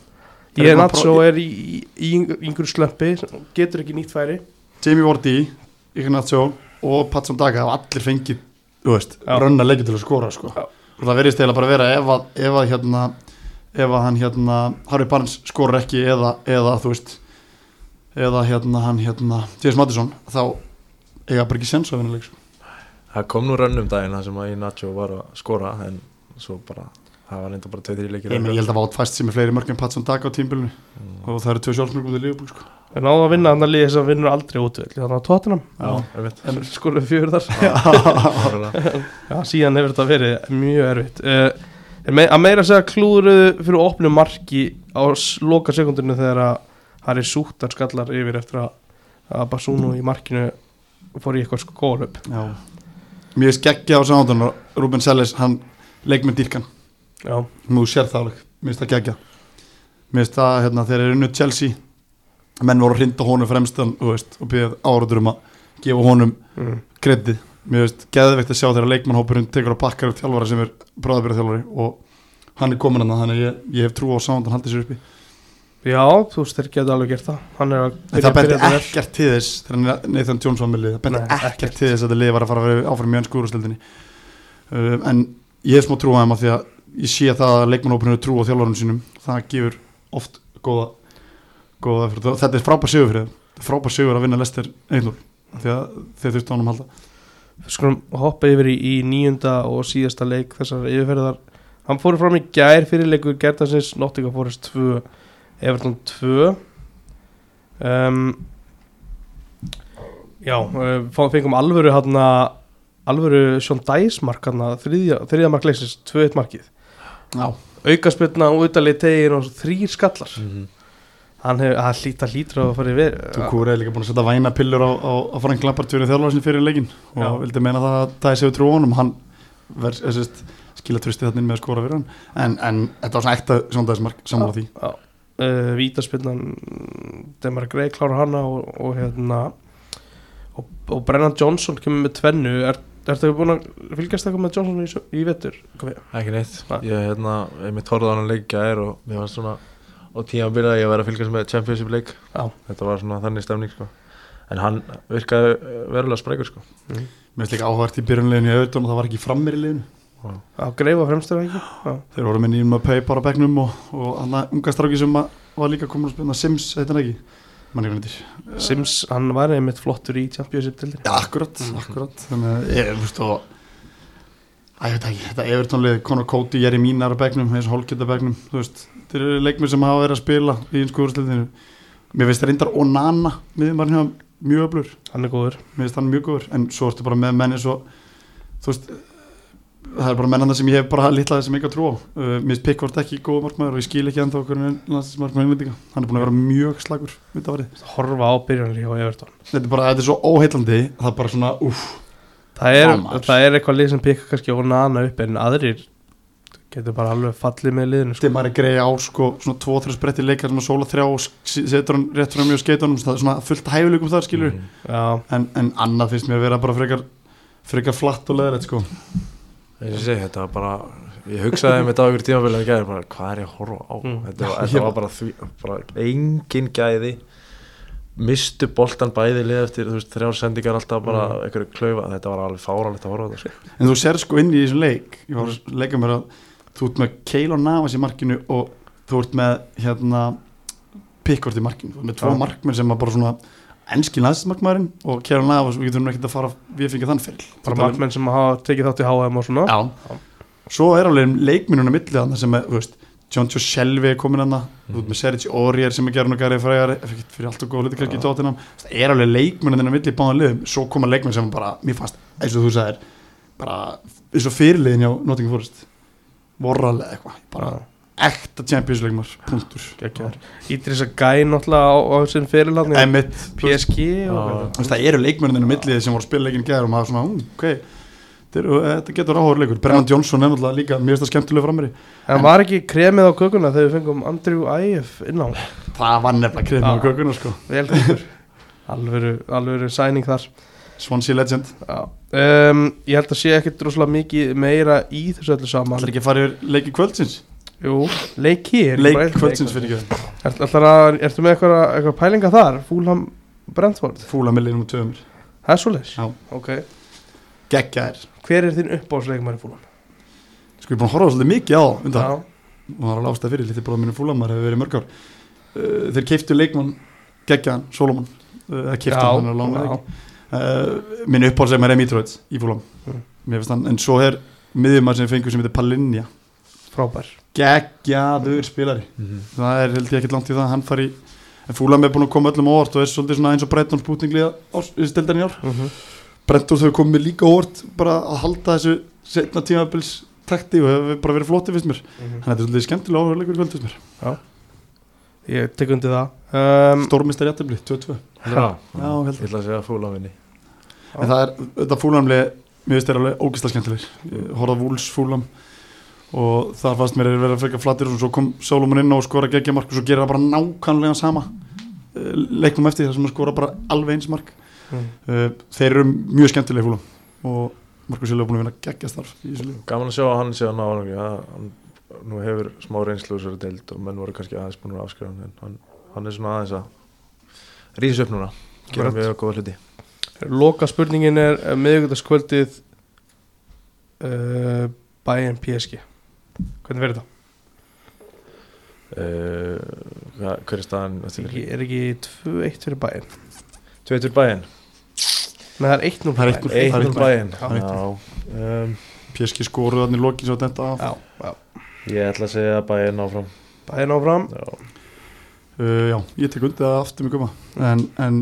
Ég er Nacho pró- er í, í, í einhverju slömpi getur ekki nýtt færi Jamie Vardy, Ignacio og Patson Daga hafa allir fengið þú veist, Já. rönna leikið til að skora sko. Já. og það verðist eiginlega bara að vera ef að, ef að hérna ef að hann hérna Harry Barnes skorur ekki eða, eða þú veist eða hérna hann hérna James Madison þá eiga bara ekki sens að vinna leik sko. Það kom nú rönnum daginn það sem að Inacho var að skora en svo bara, það var reynda bara 2-3 leikir ég, held að Vátt fæst sem er fleiri mörg en Patson Daga á tímbilinu Mm. og það eru tvö sjálfsmörgum til Liverpool sko. en á að vinna annar liði sem vinnur aldrei útvöld þannig að tóttunum Já, einmitt. en skoruðu fjögur þar. Já, síðan hefur þetta verið mjög erfitt. Uh, me að meira að segja klúðuruðu fyrir opnu marki á loka sekundinu þegar að Harry Súttar skallar yfir eftir að, að Basúnu í markinu fór í eitthvað sko mér er skeggja á samáttan Ruben Selles, hann leik með dýrkan Nú sér það alveg, mér finnst það gegja Mér finnst það, hérna, þeir eru unnu Chelsea menn voru að hrinda honum fremstan veist, og byggðið áraður um að gefa honum mm. kredið Mér finnst geðveikt að sjá þegar leikmannhópurinn tekur að bakkar upp þjálfara sem er bráðabyrða þjálfari og hann er komin hann þannig að ég, ég hef trú á samandan haldið sér uppi. Já, þú veist þeir geta alveg gert það. Hann er að það bendi ekkert til þess þegar Nathan Jones var með lið, það bendi ekkert, til þess að það lið var að fara að áfram í önsku úrstildinni uh, en ég hef smá trú á þeim að því að ég sé það að leikmannhópurinn er trú á þjálfarinn sínum. Það gefur oft góða, góða þetta er frábær sigur fyrir er frábær sigur að vinna Lester 1-0 því að þeir þurftu á hann að halda. Skulum hoppa yfir í, í nýjunda og síðasta leik þessar yfirferðar. Hann fór fram í gær fyrir leikur Gertansins Nottingham Forest 2 Everton 2 um, já fá- fengum alvöru hann alvöru Sean Dice mark hann þriðja, þriðja mark leiksins 2-1 markið Já, aukaspilna og utalið tegir og þrýr skallar. Mhm. hann hefur, hann hlýta hlýtur að fara yfir Tukúri er líka búin að setja væna pillur á, á, á Frank Lampard fyrir þjálfarsin fyrir leikin og Já. vildi meina það að það séu trú á honum. Hann ver, sest, skila tröstið þannig með að skora fyrir hann. En, en þetta var svona ekta sondæðismark sammála því. Já, uh, vítaspilnan Demar Grey klára hana og, og hérna og, og Brennan Johnson kemur með tvennu. Er, Ertu búin að fylgjast eitthvað með Johnson í, í vettur? Ekki neitt, Nei. ég hérna, ég mitt horfði á hann að leikja er og mér var svona á tíma að byrja að ég var að fylgjast með Championship leik. Já. Þetta var svona þannig stemning sko. En hann virkaði eh, verulega sprækur sko. Mér finnst líka áhært í byrjunleginu í auðvitað og það var ekki frammir í liðinu. Já, Grey var fremstur ekki? Já, Þeir voru með nýjum að pay bara á bekknum og, og hann að unga stráki sem var líka komin að spilna Sims, heitir hann ekki? ég Sims, hann var einmitt flottur í Championship til akkurat Þannig að ég, þú veist og Æ, ég veit ekki, þetta Evertónlið, Conor Cody, Jerry Mínar á bekknum, eins og Holgeta bekknum Þú veist, þeir eru leikmið sem hafa verið að spila í einsku úrslutinu Mér finnst reyndar Onana miðjumarinn hjá mjög öflur hann er góður. Mér finnst hann mjög góður en svo ertu bara með menn eins og þú veist það er bara mennanda sem ég hef bara litlaði sem ekki að trúa uh, mér finnst Pickford ekki góð markmaður og ég skil ekki ennþá okkur landsmarkmaður innlendinga hann er búin að vera mjög slagur horfa á byrjanir hjá Everton. Þetta er bara, þetta er svo óheillandi það er bara svona, uff það er, það er eitthvað lið sem pikka kannski og nana upp en aðrir getur bara alveg fallið með liðinu sko. þetta er maður að greiða á sko, svona 2-3 spretti leikar sem að sóla þrjá og setur hann rétt fram í skeitunum það er svona fullt hæfileikum þar skilur já, en, en annað finnst mér að vera bara frekar frekar flatt og leðrætt sko. og ég segi, þetta var bara ég hugsaði með dagur tímafélagin gæði bara, hvað er ég að horfa á Mm. þetta, var, þetta var bara, því, bara engin gæði mistu boltan bæði lið eftir veist, þrjár sendingar alltaf bara Mm. einhverju klaufa, þetta var alveg fáralegt að horfa á þetta sko. en þú sér sko inn í þessum leik ég var að leika mér að þú ert með Keylor Navas í markinu og þú ert með hérna Pickford í markinu, þú ert með tvo Já. markmenn sem að bara svona enski næstismarkmaðurinn og Keylor Navas og við þurfum ekki að fara við fengið þann fyrir bara markmenn sem hafa tekið þátt í HM og svona. Já. svo er alveg leikminnuna millið þannig sem er, þú veist, John Joe Shelby er komin hann þú ert með Sergi Aurier sem er gerðin og frægar ekkert fyrir allt og góð hluti kannski í tóttinam það er alveg leikminnuna millið í báðan liðum. Svo koma leikminn sem bara, mér fannst eins og þú sagðir, bara eins og fyrirliðin hjá Nottingham Forest. Vorralega eitthvað, bara ekta Champions leikmar, punktur. Ídris að gæ náttúrulega á, á sin fyrirlatni Emmett, PSG og það? Eru leikmenninu millið sem voru að spila leikin gæður og maður svona, "Ú, ok þetta, er, þetta getur áhugur leikur, Brennan Johnson er náttúrulega líka mjög skemmtilega frammeiri en var ekki kremið á kökuna þegar við fengum Andrew Ægif inn á? Það var nefnilega kreðin á kökuna sko. Alvöru sæning þar. Swansea Legend, um, ég held að sé ekkit rosalega mikið meira í þessu öllu saman. Allir ekki að fara yfir leiki kvöldsins Jú, leiki er leik. kvöldsins leik. fyrir ekki. Að, Ertu með eitthvað, eitthvað pælinga þar? Fúlham Brentford? Fúla millinum og töfumir, Það er svoleiðis? Já. Ok. Geggjaðir. Hver er þinn uppáðsleikmar í Fúlham? sko ég er búin að horfa svolítið mikið á undan, Já, og það var alveg ástæð fyrir, lítið bróða mínu fúlamar hefur verið mörg ár. Uh, þeir keiftu leikmann geggjaðan, Solomon. Eða keiftu já, hann er lána uh, minn uppáhaldsleikmar er Mitrovic í fúlam Mm. en svo er miðjumar sem við fengum sem heitir Palinja frábær geggjaður spilari. Mhm. það er held ég ekki langt í það að hann fari en Fúlam er búin að koma öllum óvart og er svolítið svona eins og Bretton spútninglið stildarinn í ár. Mm -hmm. Bretton þau komið líka óvart bara að halda þessu setna tímabils takti og hefur bara verið flótið fyrst mér. Mhm. þannig að þetta er svolítið skemmtilega áhverleikur í kvöld fyrst mér. Ég tek undir það. Um, Stórmistar jættibli, 2-2 Já, Já, held ég ætla að segja fúla minni en það er, þetta fúlamli mér finnst og þar fannst mér að vera frekar flattir og svo kom Solomon inn á og skora geggja mark og svo gera það bara nákvæmlega sama. Eh, leiknum eftir þar sem að skora bara alveg eins mark. Mm. uh, þeir eru mjög skemmtilega fúlam og Markus Silva er búin að vinna geggja starf í þessu liðu gaman að sjá að hann sé að ná nú hefur smá reynslu þessari deild og menn voru kannski aðeins búin að afskrifa hann en hann, hann er svona aðeins að rísa upp núna. Gera mjög góða hluti. Loka spurningin er uh, miðvíkudagskvöldið uh, Bayern PSG Hvernig verður það? uh, hva- hver er staðan Er ekki, er ekki 2-1 fyrir Bayern? Tveitur bæinn Nei, það er 1-0 Það er fyrir 1-0. Bayern. Eitt um bæinn Já. Já um, PSG skoruð þannig lokin svo þetta af. Já, já. Ég ætla að segja bæinn áfram. Bayern áfram. Já, uh, já, ég tek undir það aftur mjög koma en, en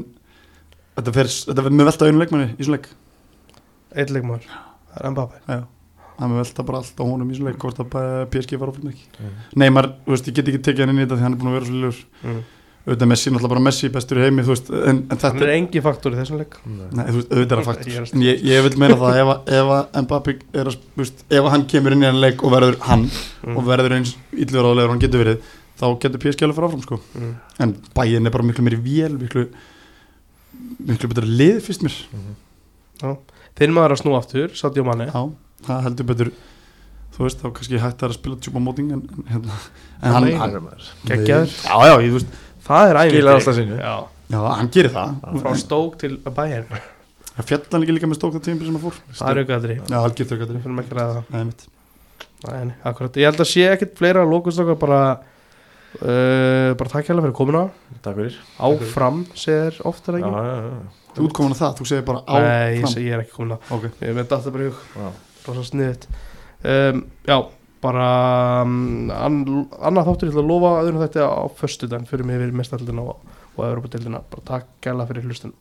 þetta fer þetta fer með velta einu leikmanni í svona leik. Eitt leikmaður. Það er Mbappé. Já, það með velta bara allt á honum í svona leik hvort að PSG var áfram ekki. Mm. Neymar, þú veist, ég get ekki tekið hann inn í þetta því hann er búin að vera svo lillur mm. auðvitað Messi, náttúrulega bara Messi bestur í heimi þú veist, en, en Hann þetta er engin faktor í þessum leik. Nei, þú veist, auðvitað er það að- En ég, ég vil meina það ef, ef að Mbappé er að, þú veist, ef að hann kemur inn í hann leik og verður hann mm. og verður eins illur álegur hann getur verið þá getur PSG alveg fara áfram sko. Mm. en bæinn er bara miklu meiri vél miklu, miklu að það heldur betur þú veist, þá kannski hægt að spila tjúpa móting en, en, hérna, en hann, hann Geggjaður. já, já, ég, þú veist, Það er sínu. Já, já, hann gerir það. Frá stók til Bayern. Það fjall hann ekki líka með stókta tímpil sem hann fór? Það er aukaðri já, að það. Nei, akkurat. Ég held að sé ekkit fleira lókustakar bara uh, bara takk hérlega fyrir komuna. Takk fyrir. Áfram segir oftar Já, ekki? Já, já, þú útkomin að það, þú segir bara á Nei, ég, ég er ekki komin að ok, Ég með þetta bara í hug. Já. Rosa sniðið um, Já, bara um, an, annað þáttur ég ætla að lofa öðrum þetta á föstudaginn. Fyrir mig yfir mestallina og, og Evropadeildina bara takk gæla fyrir hlustun